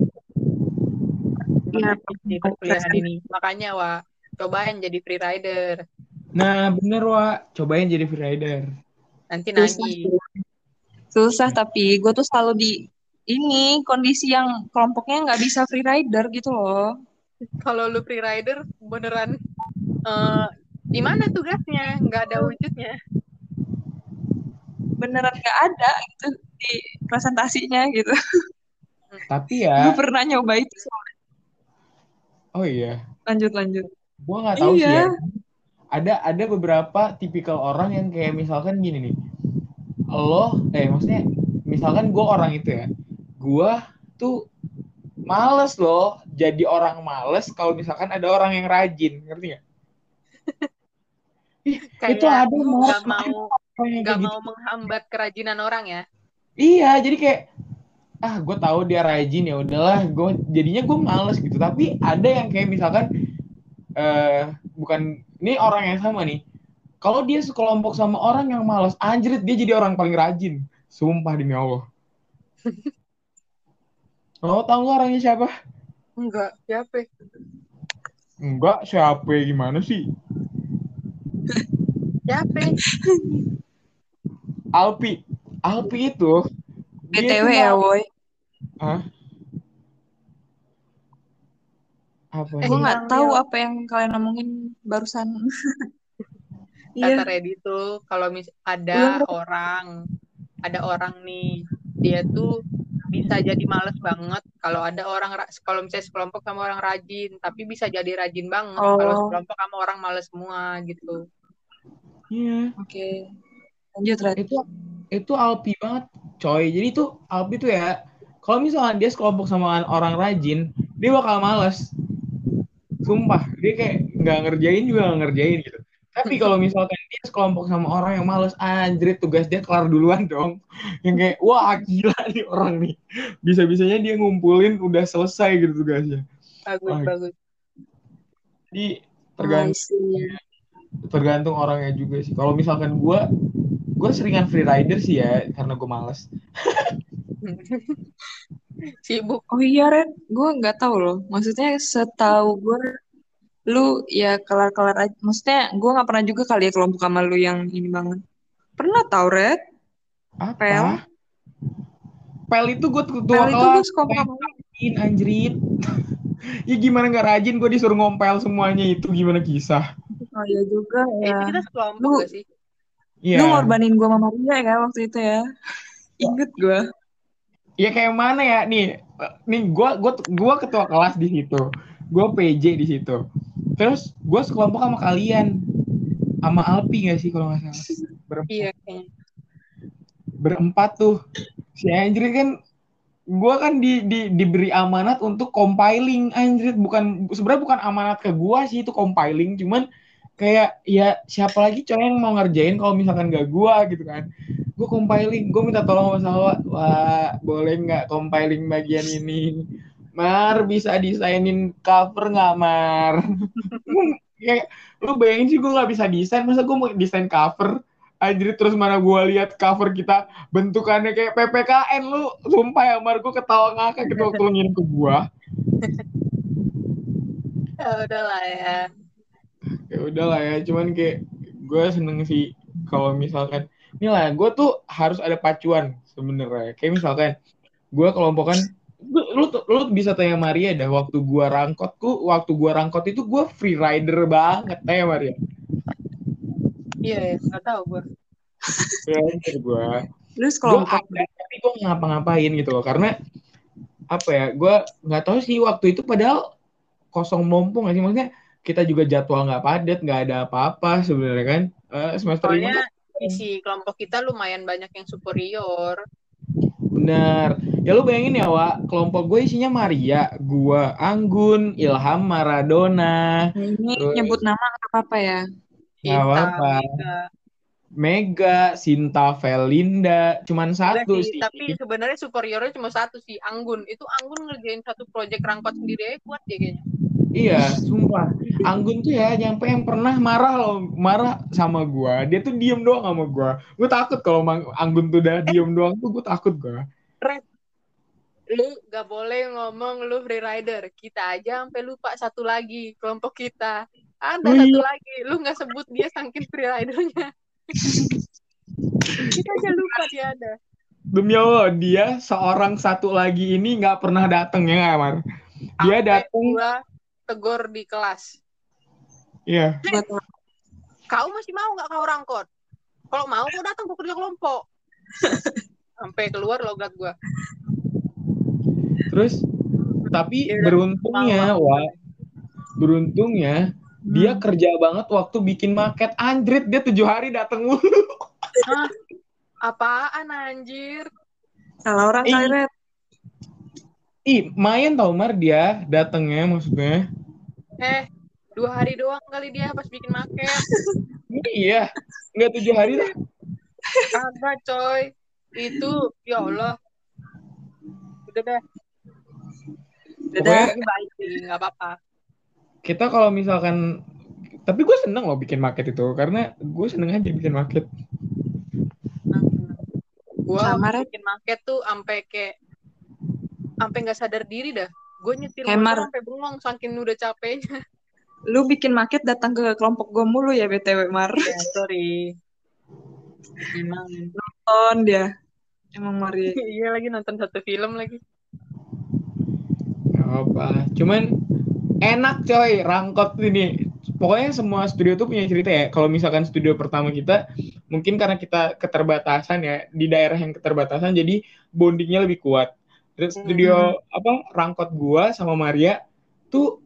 di perkuliahan ini. Makanya Wak, cobain jadi free rider. Nah, bener, Wak. Cobain jadi freerider. Nanti susah nagih. susah tapi gue tuh selalu di ini kondisi yang kelompoknya nggak bisa free rider gitu loh Kalau lu free rider beneran eh di mana tugasnya? Nggak ada wujudnya. Beneran nggak ada gitu di presentasinya gitu Tapi gue ya, pernah nyoba itu soalnya. oh iya. lanjut lanjut Gua nggak tahu sih Iya. ya. Ada ada beberapa tipikal orang yang kayak misalkan gini nih. Lo, eh maksudnya misalkan gue orang itu ya. Gua tuh males loh jadi orang males kalau misalkan ada orang yang rajin, ngerti nggak? Ih, Kayak itu ada mau nggak kayak mau menghambat kerajinan orang ya. Iya, jadi kayak ah gue tahu dia rajin ya udahlah, gue jadinya gue males gitu. Tapi ada yang kayak misalkan eh bukan ini orang yang sama nih. Kalau dia sekelompok sama orang yang males, anjrit dia jadi orang paling rajin. Sumpah demi Allah. Lo tau nggak orangnya siapa? Enggak, siapa? Enggak, siapa gimana sih? Siapa? Alpi. Alpi itu btw ya boy Hah? Apa? Eh, gue nih? nggak tahu apa yang kalian ngomongin barusan Kata iya Reddy tuh kalau mis ada orang, ada orang nih, dia tuh bisa jadi males banget kalau ada orang ra- kalau misalnya sekelompok sama orang rajin, tapi bisa jadi rajin banget kalau Oh. sekelompok sama orang males semua gitu. Iya. oke lanjut Red itu itu Alpi banget coy jadi tuh Alpi tuh ya kalau misalnya dia sekelompok sama orang rajin dia bakal males sumpah dia kayak nggak ngerjain juga nggak ngerjain gitu tapi kalau misalkan dia sekelompok sama orang yang males anjrit tugas dia kelar duluan dong yang kayak wah gila nih orang nih bisa bisanya dia ngumpulin udah selesai gitu tugasnya Bagus, Wah. bagus. jadi tergantung. Tergantung orangnya juga sih. Kalau misalkan gue gue seringan free rider sih ya karena gue males. Sibuk. oh iya Red gue nggak tahu loh. Maksudnya setahu gue lu ya kelar-kelar aja maksudnya gue nggak pernah juga kali ya kelompok sama lu yang ini banget. Pernah tau Red? Apa? Pel? pel itu gue ketua Pel itu gue rajin anjrit? Ya gimana nggak rajin gue disuruh ngompel semuanya. Itu gimana kisah oh iya juga Eh, ya. Itu kita sekelompok Lu- gak sih? iya. lu ngorbanin gue sama Maria ya waktu itu ya. Inget gue ya kayak mana ya? Nih nih gue gue gue ketua kelas di situ. Gue PJ di situ. Terus gue sekelompok sama kalian. Sama Alpi nggak sih kalau nggak salah? Berempat. Iya, kayaknya. berempat tuh. Si Anjrit kan gue kan di, di diberi amanat untuk compiling. Anjrit bukan sebenarnya bukan amanat ke gue sih itu compiling. Cuman kayak ya siapa lagi coy yang mau ngerjain kalau misalkan gak gue gitu kan. Gue compiling gue minta tolong sama Salwa. Wah boleh nggak compiling bagian ini? Mar bisa desainin cover nggak Mar? Kayak lu bayangin sih gue nggak bisa desain. Masa gue mau desain cover? Anjir terus mana gue lihat cover kita bentukannya kayak PPKN lu. Sumpah ya Mar gue ketawa ngakak gitu waktu ngirim ke gue Ya udahlah ya. Ya udahlah ya cuman kayak gue seneng sih kalau misalkan ini lah gue tuh harus ada pacuan sebenarnya. Kayak misalkan gue kelompokan lu, lu bisa tanya Maria dah waktu gue rangkotku waktu gue rangkot itu gue free rider banget tanya Maria. Iya, ya, nggak tahu gue. free rider gue sekelompok ada tapi gue ngapa-ngapain gitu loh karena apa ya gue nggak tahu sih waktu itu padahal kosong mumpung sih? Maksudnya kita juga jadwal nggak padat nggak ada apa-apa sebenarnya kan Eh, semester lima Soalnya isi kelompok kita lumayan banyak yang superior. Bener. Ya lu bayangin ya, Wak, kelompok gue isinya Maria, gua Anggun, Ilham Maradona. ini Terus- nyebut nama nggak apa-apa ya Nggak apa-apa. Mega. Sinta Velinda, cuman satu sih, sih. tapi sebenarnya superiornya cuma satu sih, Anggun. Itu Anggun ngerjain satu project rangkot sendiri aja kuat ya kayaknya. Iya, sumpah. Anggun tuh ya nyampe yang pernah marah loh, marah sama gua. Dia tuh diem doang sama gua. Gue takut kalau Mang- Anggun tuh udah diem doang tuh gue takut gua. Red, lu gak boleh ngomong lu free rider. Kita aja sampai lupa satu lagi kelompok kita. Ada Oh satu lagi, lu nggak sebut dia saking free ridernya. kita aja lupa dia ada. Demi Allah, dia seorang satu lagi ini nggak pernah datang ya nggak, Mar? Dia datang, gua tegur di kelas. iya. Buat Kau masih mau nggak kau rangkot? Kalau mau kau datang ke kerja kelompok. Sampai keluar logat gua. Terus, tapi Iya, beruntungnya, mau. Wak, beruntungnya dia Hmm. kerja banget waktu bikin market anjrit dia tujuh hari datang mulu. Hah? Apaan anjir? salah orang kali. Ih, main tau Mar dia datangnya maksudnya. Eh, dua hari doang kali dia pas bikin market. Iya, nggak tujuh hari lah. Kagak coy. Itu, ya Allah. Udah deh. Pokoknya Ini baik sih, nggak apa-apa. kita kalau misalkan tapi gue seneng loh bikin market itu karena gue seneng aja bikin market Red. bikin market tuh sampai kayak sampai nggak sadar diri dah. Gue nyetir Hemar. motor sampai bengong saking udah capeknya. Lu bikin market datang ke kelompok gue mulu ya BTW Mar. Ya, sorry. Emang. Nonton dia. Emang Maria. iya lagi nonton satu film lagi. Gak apa cuman enak coy rangkot ini pokoknya semua studio tuh punya cerita ya kalau misalkan studio pertama kita mungkin karena kita keterbatasan ya di daerah yang keterbatasan jadi bondingnya lebih kuat terus studio apa rangkot gua sama Maria tuh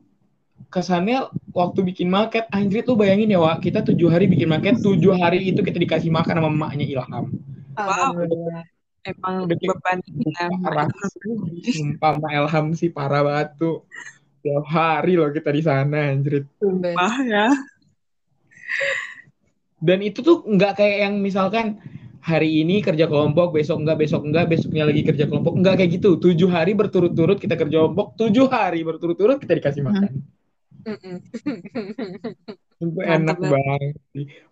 kesannya waktu bikin market anjir tuh bayangin ya Wak kita tujuh hari bikin market tujuh hari itu kita dikasih makan sama emaknya Ilham. Alhamdulillah. Emang Udah kayak- beban ya. parah. sumpah sama Ilham sih parah banget tuh. Tiap hari loh kita di sana anjir. Sumpah. Ya. dan itu tuh nggak kayak yang misalkan hari ini kerja kelompok besok enggak besok enggak besoknya lagi kerja kelompok enggak kayak gitu tujuh hari berturut-turut kita kerja kelompok tujuh hari berturut-turut kita dikasih makan Mm-mm. itu enak banget.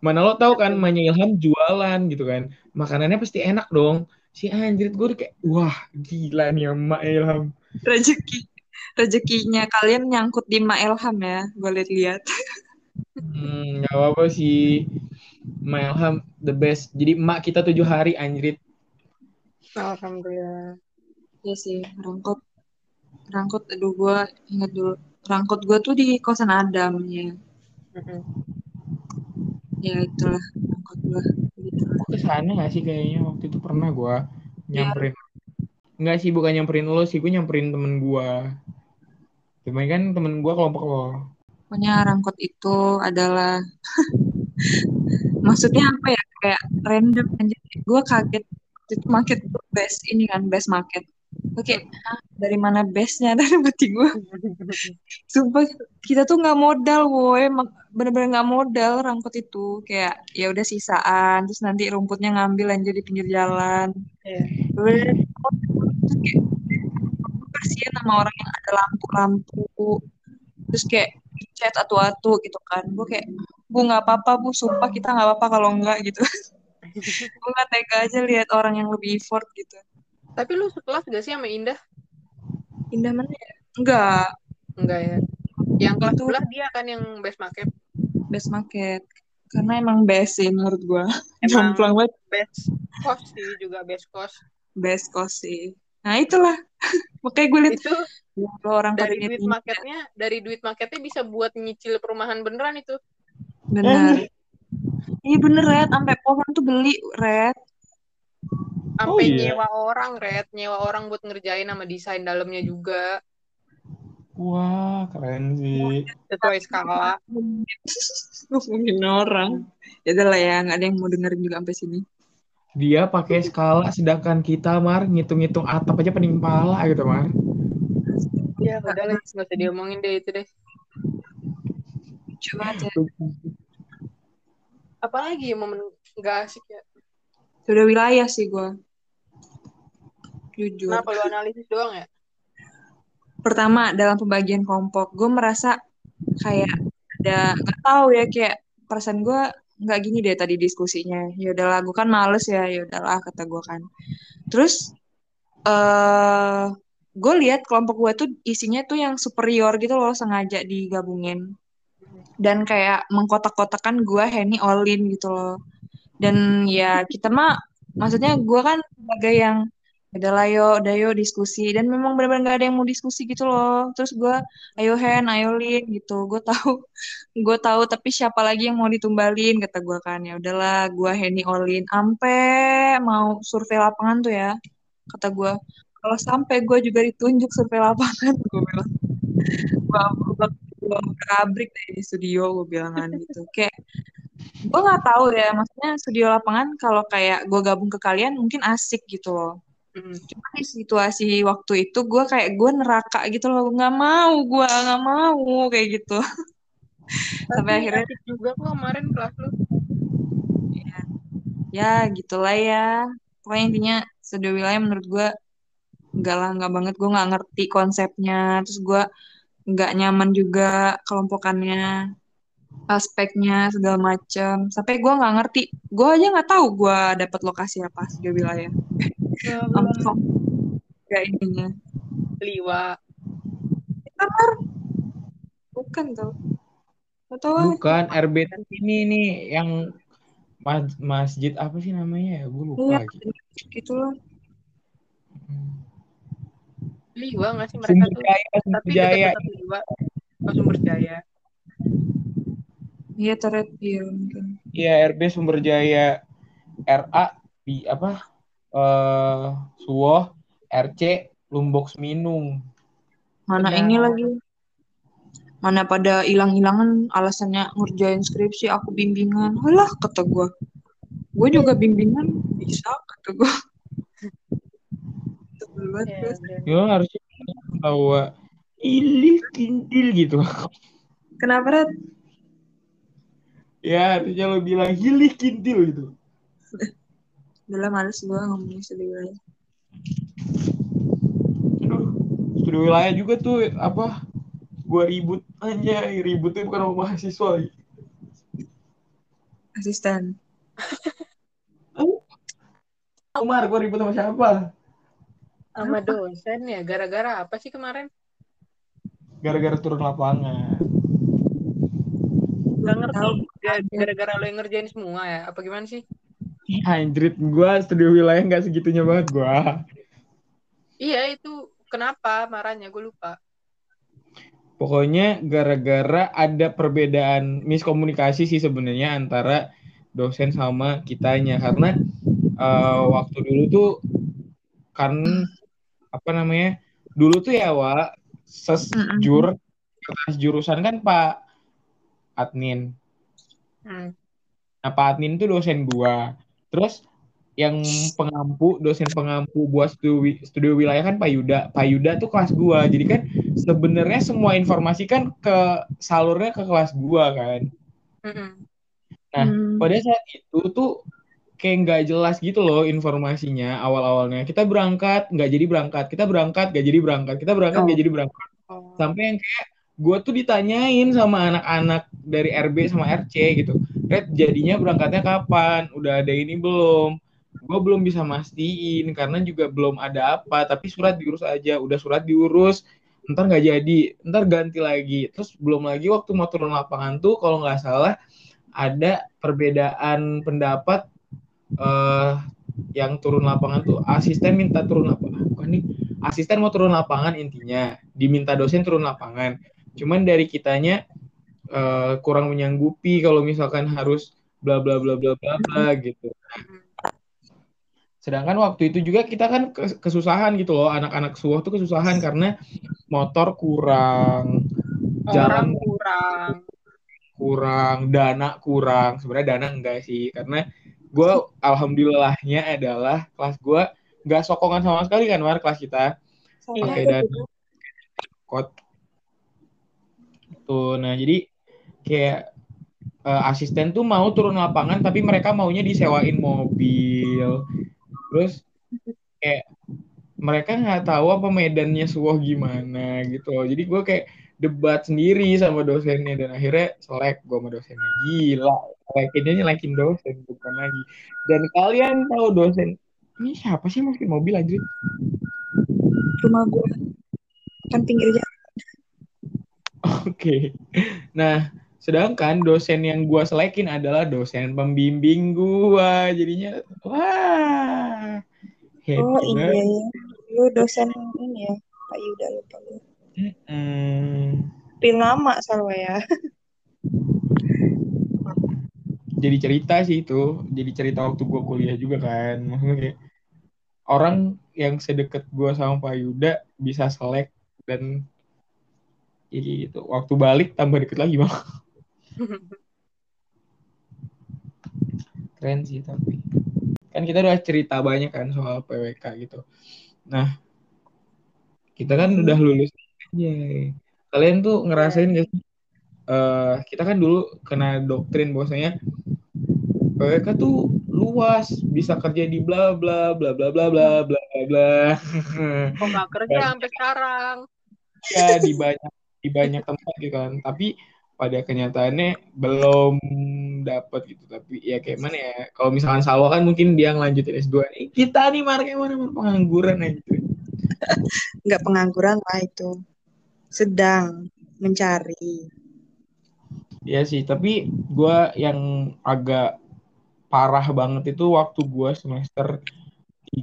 mana lo tahu kan Manya Ilham jualan gitu kan makanannya pasti enak dong si anjir gue kayak wah gila nih emak Ilham Rezeki. Rezekinya kalian nyangkut di Ma Elham ya. Gue lihat-lihat. Hmm, nggak apa-apa sih. Ma Ilham the best. Jadi emak kita tujuh hari anjrit. Alhamdulillah. Iya sih, rangkot. Rangkot, aduh gue ingat dulu. Rangkot gue tuh di kosan Adam ya. Mm-mm. Ya itulah rangkot gue. Gitu. Gue ke sana gak sih kayaknya waktu itu pernah gue Iya. nyamperin. Enggak sih bukan nyamperin lo sih, gue nyamperin temen gue. Cuman kan temen gue kelompok lo. Pokoknya rangkot itu adalah maksudnya apa ya kayak random aja. Gue kaget itu market best ini kan best market. Oke, "Hah, dari mana bestnya dari berarti gue. Sumpah kita tuh nggak modal, woi, bener-bener nggak modal rangkot itu kayak ya udah sisaan, terus nanti rumputnya ngambil aja di pinggir jalan. Iya. Bener-bener terus kayak kasihan sama orang yang ada lampu-lampu, terus kayak cat atu-atu gitu kan. Gue kayak bu nggak apa-apa bu, sumpah kita nggak apa-apa kalau enggak gitu. gue nggak tega aja lihat orang yang lebih effort gitu. Tapi lu sekelas gak sih sama Indah? Indah mana ya? Enggak, Enggak ya. Yang kelas sebelah dia kan yang best market. best market. Karena emang best sih menurut gua. Emang Jomplang banget. best cost sih juga best cost. Best cost sih. Nah itulah. Makanya gue liat Itu "Wah, orang dari duit ini." marketnya, dari duit marketnya bisa buat nyicil perumahan beneran itu. Bener. Iya bener Red. Sampai pohon tuh beli Red. Sampai Oh, iya. nyewa orang, Red. Nyewa orang buat ngerjain sama desain dalamnya juga. Wah keren sih. Sesuai skala. Ngomongin orang. Ya udah lah ya. Nggak ada yang mau dengerin juga sampai sini. Dia pakai skala sedangkan kita mar ngitung-ngitung atap aja pening pala gitu mar. Ya udah lah, nggak usah diomongin deh itu deh. Coba aja. Apalagi momen nggak asik ya Sudah wilayah sih gue. Jujur. kenapa lu analisis doang ya Pertama, dalam pembagian kelompok, gue merasa kayak ada, nggak tahu ya, kayak perasaan gue nggak gini deh tadi diskusinya. Ya udahlah, gue kan males ya, ya udahlah kata gue kan. Terus, eh gue lihat kelompok gue tuh isinya tuh yang superior gitu loh, sengaja digabungin. Dan kayak mengkotak-kotakan gue Henny Olin gitu loh. Dan ya kita mah, maksudnya gue kan sebagai yang udah lah yo, udah yo diskusi dan memang benar-benar nggak ada yang mau diskusi gitu loh. Terus gue, ayo Hen, ayo Lin gitu. Gue tahu, gue tahu tapi siapa lagi yang mau ditumbalin kata gue kan. Ya udahlah, gue Henny Olin. Ampe mau survei lapangan tuh ya, kata gue. Kalau sampai gue juga ditunjuk survei lapangan, gue bilang, gue gue kabrik deh di studio, gue bilang kan gitu. Kayak gue nggak tahu ya, maksudnya studio lapangan kalau kayak gue gabung ke kalian mungkin asik gitu loh. Mm. Cuma di situasi waktu itu gue kayak gue neraka gitu loh. Nggak mau gue nggak mau kayak gitu. Sampai akhirnya juga kok kemarin kelas lu. Ya gitulah ya. Pokoknya intinya studio wilayah menurut gue nggak lah nggak banget. Gue nggak ngerti konsepnya. Terus gue nggak nyaman juga kelompokannya aspeknya segala macem. Sampai gue nggak ngerti. Gue aja nggak tahu gue dapat lokasi apa studio wilayah langsung gak ininya. Liwa. Kamar bukan tuh atau Bukan RB ini nih yang mas- masjid apa sih namanya ya? Gue lupa Iya, lagi. gitu loh liwa nggak sih mereka Sumber tuh Jaya, tapi Jaya. dekat-dekat liwa oh, sumber jaya iya teret iya mungkin Iya RB Sumber Jaya. RA di apa? Eh Suwoh, RC Lumbok Seminung. mana Benar. ini lagi mana pada hilang-hilangan alasannya ngerjain skripsi aku bimbingan alah kata gue gue juga bimbingan bisa kata gue Sebel banget ya, gue. dan Ya harusnya tahu ilih kintil gitu. kenapa Red? ya harusnya lo bilang hilih kintil gitu. Udah lah males gue ngomongin sedih wilayah Aduh, studio wilayah juga tuh apa? Gua ribut aja, ributnya bukan sama mahasiswa. asisten Umar, gua ribut sama siapa? Sama dosen ya? Gara-gara apa sih kemarin? Gara-gara turun lapangan. nggak ngerti. Gara-gara lo yang ngerjain semua ya? Apa gimana sih? Anjrit, gua studio wilayah nggak segitunya banget gua. iya itu kenapa? Marahnya gue lupa. Pokoknya gara-gara ada perbedaan miskomunikasi sih sebenarnya antara dosen sama kitanya. Karena eh, waktu dulu tuh kan apa namanya dulu tuh ya wa sesjur kelas jurusan kan Pak admin. Hmm. Nah Pak admin tuh dosen gua. Terus yang pengampu dosen pengampu buat studio, wi- studio wilayah kan Pak Yuda. Pak Yuda tuh kelas gua. Jadi kan sebenarnya semua informasi kan ke salurnya ke kelas gua kan. Nah, Hmm. pada saat itu tuh kayak nggak jelas gitu loh informasinya awal-awalnya. Kita berangkat, nggak jadi berangkat. Kita berangkat, nggak jadi berangkat. Kita berangkat, nggak Oh. jadi berangkat. Oh. Sampai yang kayak gue tuh ditanyain sama anak-anak dari RB sama RC gitu. Red, jadinya berangkatnya kapan? Udah ada ini belum? Gue belum bisa mastiin karena juga belum ada apa. Tapi surat diurus aja. Udah surat diurus, ntar nggak jadi. Ntar ganti lagi. Terus belum lagi waktu mau turun lapangan tuh kalau nggak salah ada perbedaan pendapat eh yang turun lapangan tuh asisten minta turun lapangan bukan nih asisten mau turun lapangan intinya diminta dosen turun lapangan. Cuman dari kitanya eh, kurang menyanggupi kalau misalkan harus bla bla bla bla bla bla gitu. Sedangkan waktu itu juga kita kan kes- kesusahan gitu loh anak-anak suah tuh kesusahan karena motor kurang jalan kurang. kurang dana kurang. Sebenarnya dana enggak sih karena gue alhamdulillahnya adalah kelas gue nggak sokongan sama sekali kan war kelas kita. Pakai dana kot. Tuh nah jadi kayak uh, asisten tuh mau turun lapangan tapi mereka maunya disewain mobil. Terus kayak mereka nggak tahu apa medannya suah gimana gitu loh. Jadi gue kayak debat sendiri sama dosennya dan akhirnya selek gue sama dosennya gila selekinnya nyelekin dosen bukan lagi dan kalian tahu dosen ini siapa sih masukin mobil aja rumah gue kan pinggir jalan oke okay. nah Sedangkan dosen yang gue selekin adalah dosen pembimbing gue. Jadinya, wah. Oh iya, iya. Lu dosen ini ya, Pak Yuda lupa gue. Hmm. Pil lama selalu ya. Jadi cerita sih itu. Jadi cerita waktu gue kuliah juga kan. Maksudnya kayak, orang yang sedekat gue sama Pak Yuda bisa selek dan jadi gitu. Waktu balik tambah deket lagi bang. Keren sih tapi. Kan kita udah cerita banyak kan soal PWK gitu. Nah, kita kan udah lulus aja. Kalian tuh ngerasain gak sih? Uh, kita kan dulu kena doktrin bahwasanya PWK tuh luas, bisa kerja di bla bla bla bla bla bla bla bla. Kok gak kerja sampai sekarang? Ya di banyak di banyak tempat gitu kan. Tapi pada kenyataannya belum dapat gitu tapi ya kayak mana ya kalau misalkan Salwa kan mungkin dia ngelanjutin S2 eh, kita nih mar kayak mana pengangguran aja gitu nggak pengangguran lah itu sedang mencari ya sih tapi gue yang agak parah banget itu waktu gue semester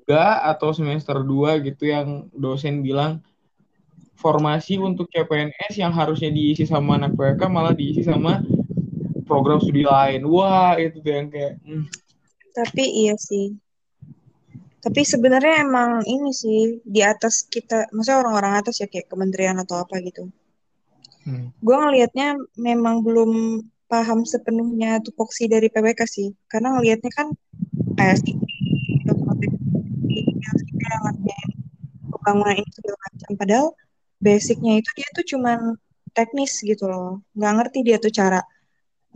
3 atau semester 2 gitu yang dosen bilang formasi untuk CPNS yang harusnya diisi sama anak PK malah diisi sama program studi lain. Wah, itu tuh yang kayak hmm. Tapi iya sih. Tapi sebenarnya emang ini sih di atas kita, maksudnya orang-orang atas ya kayak kementerian atau apa gitu. Hmm. Gue ngelihatnya memang belum paham sepenuhnya tupoksi dari PWK sih, karena ngelihatnya kan kayak sih yang pembangunan ini segala macam. Padahal basicnya itu dia tuh cuman teknis gitu loh nggak ngerti dia tuh cara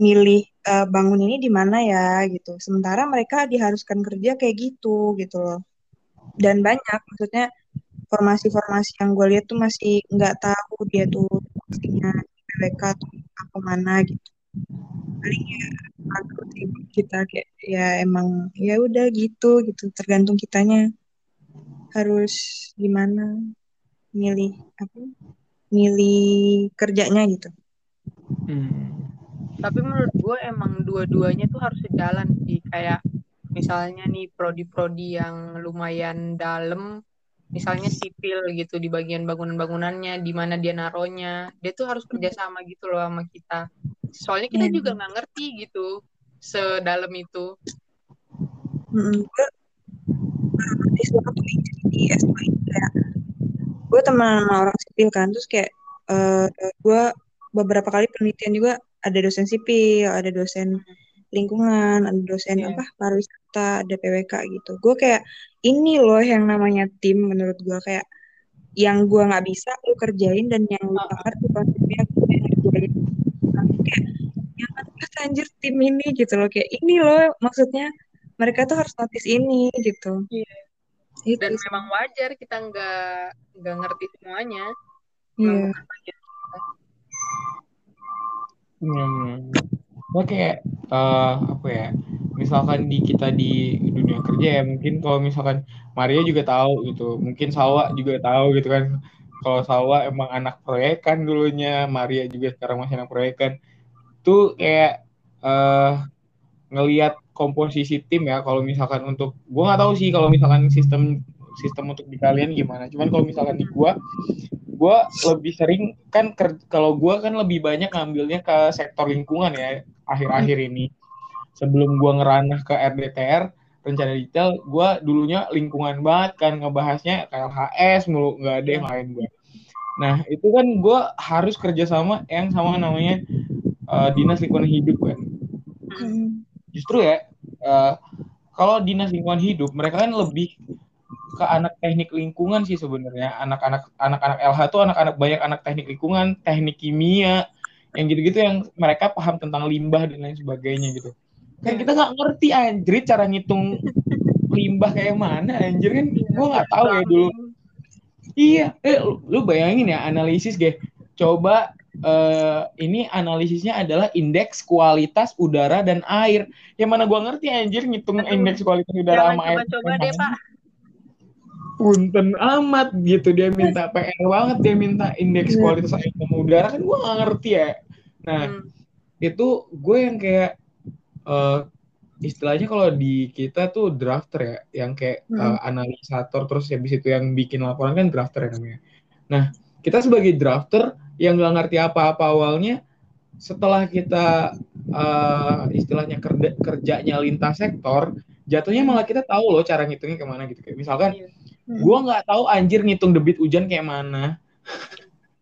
milih uh, bangun ini di mana ya gitu. Sementara mereka diharuskan kerja kayak gitu gitu loh. Dan banyak maksudnya formasi-formasi yang gue lihat tuh masih nggak tahu dia tuh fungsinya PWK atau apa mana gitu. Paling ya kita kayak ya emang ya udah gitu gitu. Tergantung kitanya harus gimana milih apa milih kerjanya gitu. Hmm. Tapi menurut gue emang dua-duanya tuh harus sejalan sih. Kayak misalnya nih prodi-prodi yang lumayan dalam misalnya sipil gitu di bagian bangunan-bangunannya di mana dia naronya dia tuh harus kerjasama gitu loh sama kita. Soalnya kita hmm. juga nggak ngerti gitu sedalam itu. Hmm, di S2 kayak gue teman sama orang sipil kan terus kayak uh, eh, gue beberapa kali penelitian juga ada dosen sipil ada dosen lingkungan ada dosen yeah. apa pariwisata ada PWK gitu. Gue kayak ini loh yang namanya tim menurut gue kayak yang gue nggak bisa lu kerjain dan yang lu ngerti konsepnya gue kerjain kayak yang anjir tim ini gitu loh. Kayak ini loh maksudnya mereka tuh harus notice ini gitu. Yeah itu dan memang wajar kita nggak nggak ngerti semuanya. Yeah. Hmm. Oke, uh, apa ya? Misalkan di kita di dunia kerja ya, mungkin kalau misalkan Maria juga tahu gitu, mungkin Salwa juga tahu gitu kan. Kalau Salwa emang anak proyekan dulunya, Maria juga sekarang masih anak proyekan. Tuh kayak uh, ngelihat komposisi tim ya kalau misalkan untuk gue nggak tahu sih kalau misalkan sistem sistem untuk di kalian gimana cuman kalau misalkan di gue gue lebih sering kan kalau gue kan lebih banyak ngambilnya ke sektor lingkungan ya akhir-akhir ini. Sebelum gue ngeranah ke RDTR rencana detail gue dulunya lingkungan banget kan ngebahasnya KLHS mulu nggak ada yang lain gue nah itu kan gue harus kerjasama yang sama namanya uh, dinas lingkungan hidup kan. Hmm. Justru ya uh, kalau dinas lingkungan hidup mereka kan lebih ke anak teknik lingkungan sih sebenarnya. Anak-anak anak-anak LH tuh anak-anak banyak anak teknik lingkungan teknik kimia yang gitu-gitu yang mereka paham tentang limbah dan lain sebagainya gitu. Kan kita nggak ngerti anjir cara ngitung limbah kayak mana anjir kan? Gue nggak tahu ya dulu. Iya eh lu bayangin ya analisis gue coba uh, ini analisisnya adalah indeks kualitas udara dan air. Yang mana gue ngerti anjir ngitung Aduh, indeks kualitas udara sama air coba deh pak punten amat gitu dia minta PR banget dia minta indeks iya. kualitas air dan udara kan gue gak ngerti ya nah hmm. itu gue yang kayak uh, istilahnya kalau di kita tuh drafter ya yang kayak hmm. uh, analisator terus habis itu yang bikin laporan kan drafter ya namanya nah kita sebagai drafter yang nggak ngerti apa-apa awalnya setelah kita uh, istilahnya kerja kerjanya lintas sektor jatuhnya malah kita tahu loh cara ngitungnya ke mana gitu kayak misalkan yeah. Hmm. gue nggak tahu anjir ngitung debit hujan kayak mana.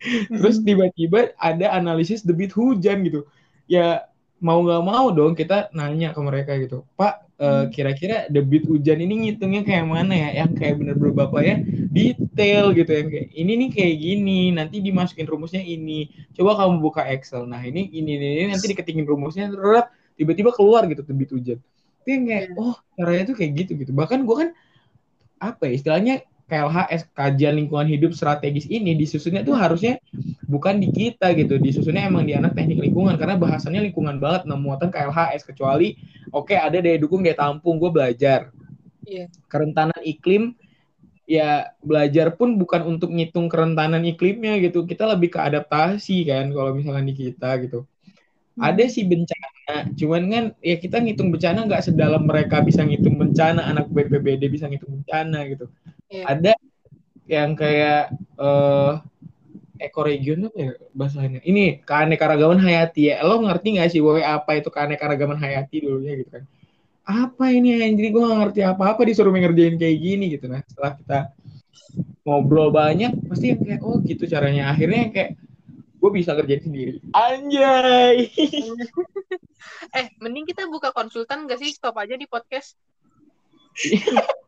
Terus tiba-tiba ada analisis debit hujan gitu. Ya mau nggak mau dong kita nanya ke mereka gitu. Pak uh, kira-kira debit hujan ini ngitungnya kayak mana ya? Yang kayak bener-bener bapak ya? Detail gitu yang kayak ini nih kayak gini nanti dimasukin rumusnya ini. Coba kamu buka Excel. Nah ini ini ini, ini nanti diketikin rumusnya terus tiba-tiba keluar gitu debit hujan. Tapi yang kayak iya. oh caranya tuh kayak gitu gitu. Bahkan gue kan apa ya istilahnya KLHS kajian lingkungan hidup strategis ini disusunnya tuh harusnya bukan di kita gitu disusunnya emang di anak teknik lingkungan karena bahasannya lingkungan banget nah muatan KLHS kecuali oke okay, ada daya dukung daya tampung gue belajar yeah. kerentanan iklim ya belajar pun bukan untuk ngitung kerentanan iklimnya gitu kita lebih ke adaptasi kan kalau misalnya di kita gitu. Ada sih bencana cuman kan ya kita ngitung bencana nggak sedalam mereka bisa ngitung bencana anak BPBD bisa ngitung bencana gitu. Yeah. ada yang kayak uh, ekoregion apa ya bahasanya ini keanekaragaman hayati. Ya lo ngerti nggak sih WW apa itu keanekaragaman hayati dulunya gitu kan? Apa ini ya jadi gue gak ngerti apa-apa disuruh ngerjain kayak gini gitu. Nah setelah kita ngobrol banyak pasti yang kayak oh gitu caranya. Akhirnya kayak gue bisa kerjain sendiri anjay eh mending kita buka konsultan gak sih stop aja di podcast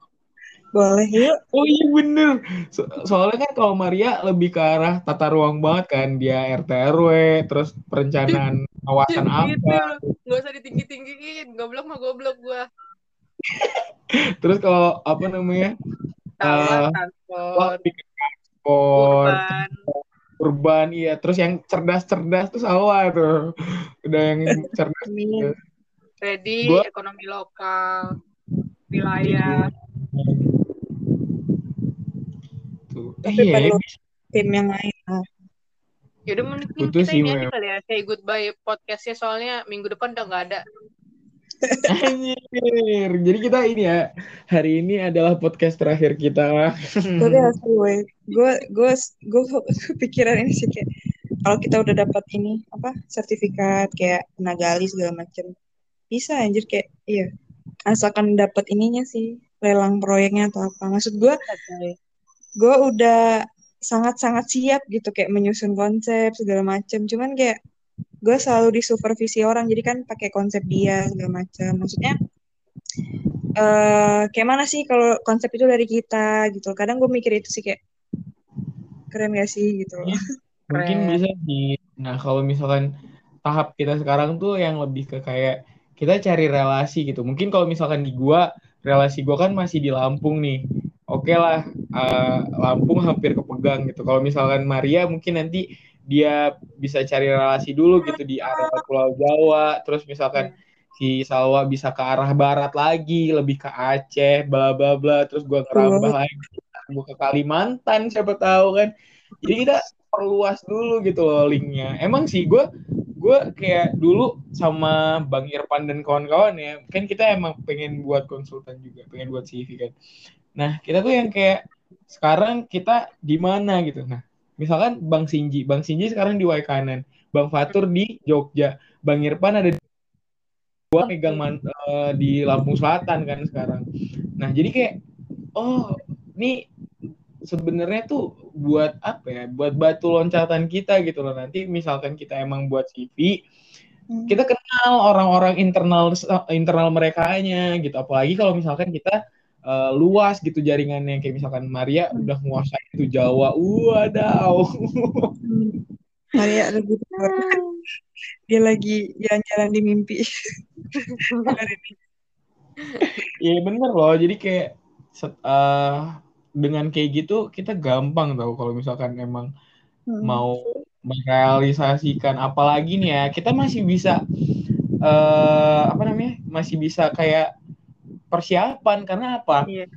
Boleh yuk. Oh iya bener. So soalnya kan kalau Maria lebih ke arah tata ruang banget kan. Dia RT RW, terus perencanaan kawasan apa. Gak usah ditinggi-tinggiin. Goblok mah goblok gua. terus kalau apa namanya? uh, transport. Urban. Urban, iya. Terus yang cerdas-cerdas tuh sawah tuh. Udah yang cerdas. Ready, gua... ekonomi lokal, wilayah. Tapi iya, perlu tim yang lain lah Yaudah mending kita sih, ini aja kali ya. Say goodbye podcastnya soalnya minggu depan udah nggak ada Anjir. Jadi kita ini ya hari ini adalah podcast terakhir kita. Tapi asli gue, gue gue gue pikiran ini sih kayak kalau kita udah dapat ini apa sertifikat kayak tenaga ahli segala macem. Bisa anjir kayak iya. Asalkan dapat ininya sih lelang proyeknya atau apa. Maksud gue gue udah sangat-sangat siap gitu kayak menyusun konsep segala macem. Cuman kayak gue selalu disupervisi orang jadi kan pakai konsep dia segala macam. Maksudnya uh, kayak mana sih kalau konsep itu dari kita gitu. Kadang gue mikir itu sih kayak keren gak sih gitu loh. Mungkin bisa sih nah kalau misalkan tahap kita sekarang tuh yang lebih ke kayak kita cari relasi gitu. Mungkin kalau misalkan di gua relasi gua kan masih di Lampung nih. Oke okay lah uh, Lampung hampir kepegang gitu. Kalau misalkan Maria mungkin nanti dia bisa cari relasi dulu gitu di area Pulau Jawa, terus misalkan si Salwa bisa ke arah barat lagi, lebih ke Aceh, bla bla bla, terus gua ngerambah lagi gua ke Kalimantan siapa tahu kan. Jadi kita perluas dulu gitu loh linknya. Emang sih gue gue kayak dulu sama Bang Irfan dan kawan-kawan ya, kan kita emang pengen buat konsultan juga, pengen buat CV kan. Nah, kita tuh yang kayak sekarang kita di mana gitu. Nah, misalkan Bang Sinji, Bang Sinji sekarang di Waikanan, Bang Fatur di Jogja, Bang Irfan ada di gua megang man, uh, di Lampung Selatan kan sekarang. Nah, jadi kayak oh, ini sebenarnya tuh buat apa ya? Buat batu loncatan kita gitu loh. Nanti misalkan kita emang buat CV, hmm. kita kenal orang-orang internal internal mereka nya gitu. Apalagi kalau misalkan kita uh, luas gitu jaringannya kayak misalkan Maria udah menguasai itu Jawa wadaw Maria lagi dia lagi jalan-jalan di mimpi. Iya bener loh. Jadi kayak set- eh, dengan kayak gitu kita gampang tau kalau misalkan emang Hmm. mau merealisasikan apalagi nih ya kita masih bisa eh apa namanya masih bisa kayak persiapan karena apa Iya.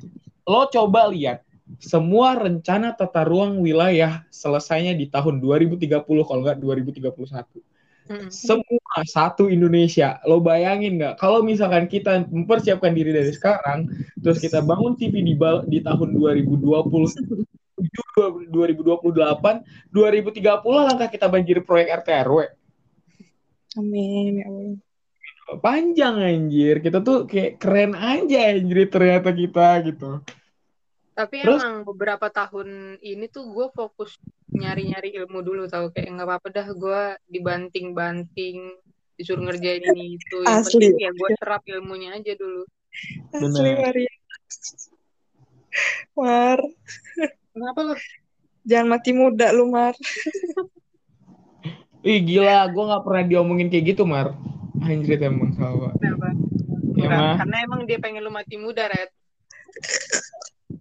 lo coba lihat semua rencana tata ruang wilayah selesainya di tahun 2030 kalau nggak 2031 Mm-mm. semua satu Indonesia lo bayangin nggak kalau misalkan kita mempersiapkan diri dari sekarang terus kita bangun TV di di tahun 2020 2028 2030 langkah kita banjir proyek RT RW Amin ya Allah. Panjang anjir kita tuh kayak keren aja anjir ternyata kita gitu Tapi Terus? emang beberapa tahun ini tuh gue fokus nyari-nyari ilmu dulu tau kayak nggak apa-apa dah gue dibanting-banting disuruh ngerjain ini itu yang Asli. penting ya gue serap ilmunya aja dulu Asli. Maria. Mar, kenapa lo jangan mati muda lu Mar. ih gila gue nggak pernah diomongin kayak gitu mar anjir emang sama kenapa ya karena emang dia pengen lu mati muda Red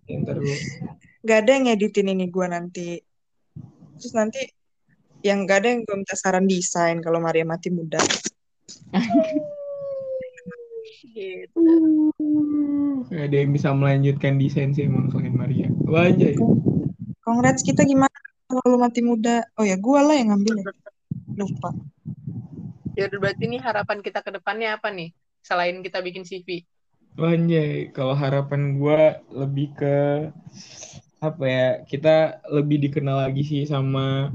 ntar dulu Gak ada yang ngeditin ini gue nanti. Terus nanti yang gak ada yang gue minta saran desain kalau Maria mati muda. gitu Gak ada yang bisa melanjutkan desain sih emang selain Maria Wah anjay Congrats kita gimana kalau lu mati muda? Oh ya gue lah yang ngambil ya. Lupa. Ya berarti nih harapan kita ke depannya apa nih selain kita bikin CV Wah, Anjay, kalau harapan gue lebih ke apa ya? Kita lebih dikenal lagi sih sama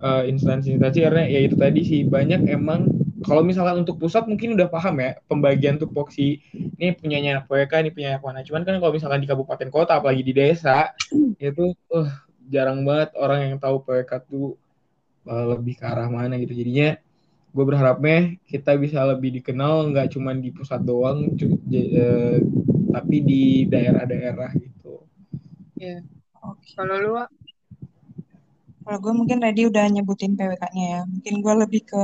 eh, instansi-instansi karena ya itu tadi sih banyak emang kalau misalkan untuk pusat mungkin udah paham ya pembagian tupoksi ini punyanya PWK ini punya mana. Cuman kan kalau misalkan di kabupaten kota apalagi di desa itu eh, jarang banget orang yang tahu PWK tuh eh, lebih ke arah mana gitu. Jadinya gue berharapnya kita bisa lebih dikenal nggak cuma di pusat doang eh, tapi di daerah-daerah gitu ya Oke. kalau lu? Kalau gue mungkin ready udah nyebutin PWK-nya ya. Mungkin gue lebih ke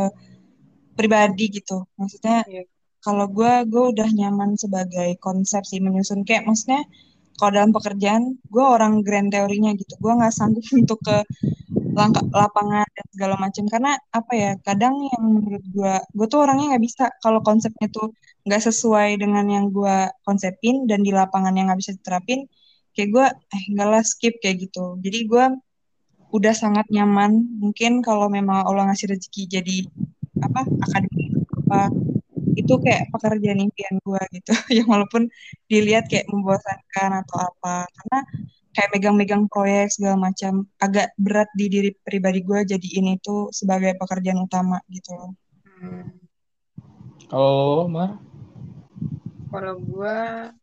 pribadi gitu. Maksudnya Iya. kalau gue gue udah nyaman sebagai konsep sih menyusun kayak maksudnya kalau dalam pekerjaan gue orang grand teorinya gitu. Gue nggak sanggup untuk ke langkah lapangan dan segala macam karena apa ya kadang yang menurut gue gue tuh orangnya nggak bisa. Kalau konsepnya tuh nggak sesuai dengan yang gue konsepin dan di lapangan yang nggak bisa diterapin kayak gue eh enggak lah skip kayak gitu. Jadi gue udah sangat nyaman. Mungkin kalau memang Allah ngasih rezeki jadi apa akademi apa itu kayak pekerjaan impian gue gitu. Yang walaupun dilihat kayak membosankan atau apa. Karena kayak megang-megang proyek segala macam agak berat di diri pribadi gue jadi ini tuh sebagai pekerjaan utama gitu loh Hmm. kalau Mar Kalau gue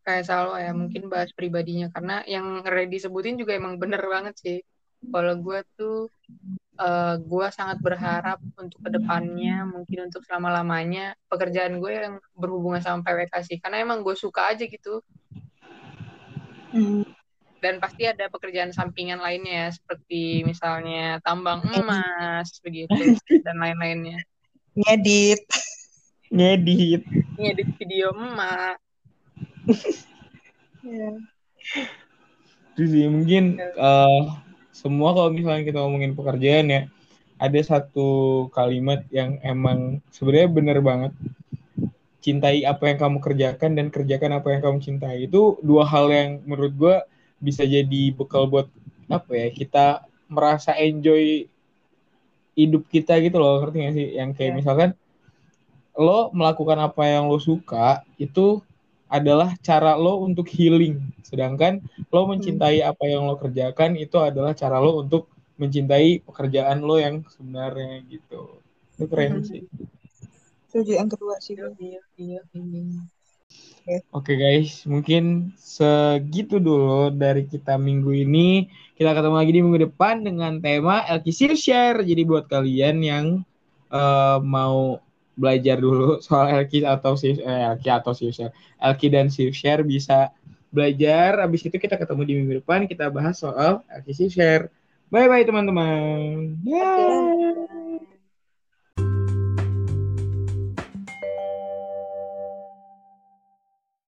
kayak selalu ya mungkin bahas pribadinya karena yang ready disebutin juga emang bener banget sih. Kalau gue tuh eh gue sangat berharap untuk ke depannya mungkin untuk selama lamanya pekerjaan gue yang berhubungan sama PWK sih karena emang gue suka aja gitu Hmm. Dan pasti ada pekerjaan sampingan lainnya ya seperti misalnya tambang emas begitu dan lain-lainnya. Ngedit. Ngedit. Ngedit video emak. Ya. itu sih mungkin eh, semua kalau misalnya kita ngomongin pekerjaan ya ada satu kalimat yang emang sebenarnya bener banget. Cintai apa yang kamu kerjakan dan kerjakan apa yang kamu cintai. Itu dua hal yang menurut gue bisa jadi bekal buat apa ya kita merasa enjoy hidup kita gitu loh ngerti gak sih? Yang kayak Iya. misalkan lo melakukan apa yang lo suka itu adalah cara lo untuk healing. Sedangkan lo mencintai apa yang lo kerjakan itu adalah cara lo untuk mencintai pekerjaan lo yang sebenarnya gitu. Itu keren Mhm. sih. Setuju yang kedua sih gue iya iya iya Oke guys, mungkin segitu dulu dari kita minggu ini. Kita ketemu lagi di minggu depan dengan tema LK Share. Jadi buat kalian yang eh, mau belajar dulu soal LK atau eh, LK atau Share LK dan Share Share bisa belajar. Habis itu kita ketemu di minggu depan kita bahas soal LK Share. Bye bye teman-teman. Dadah.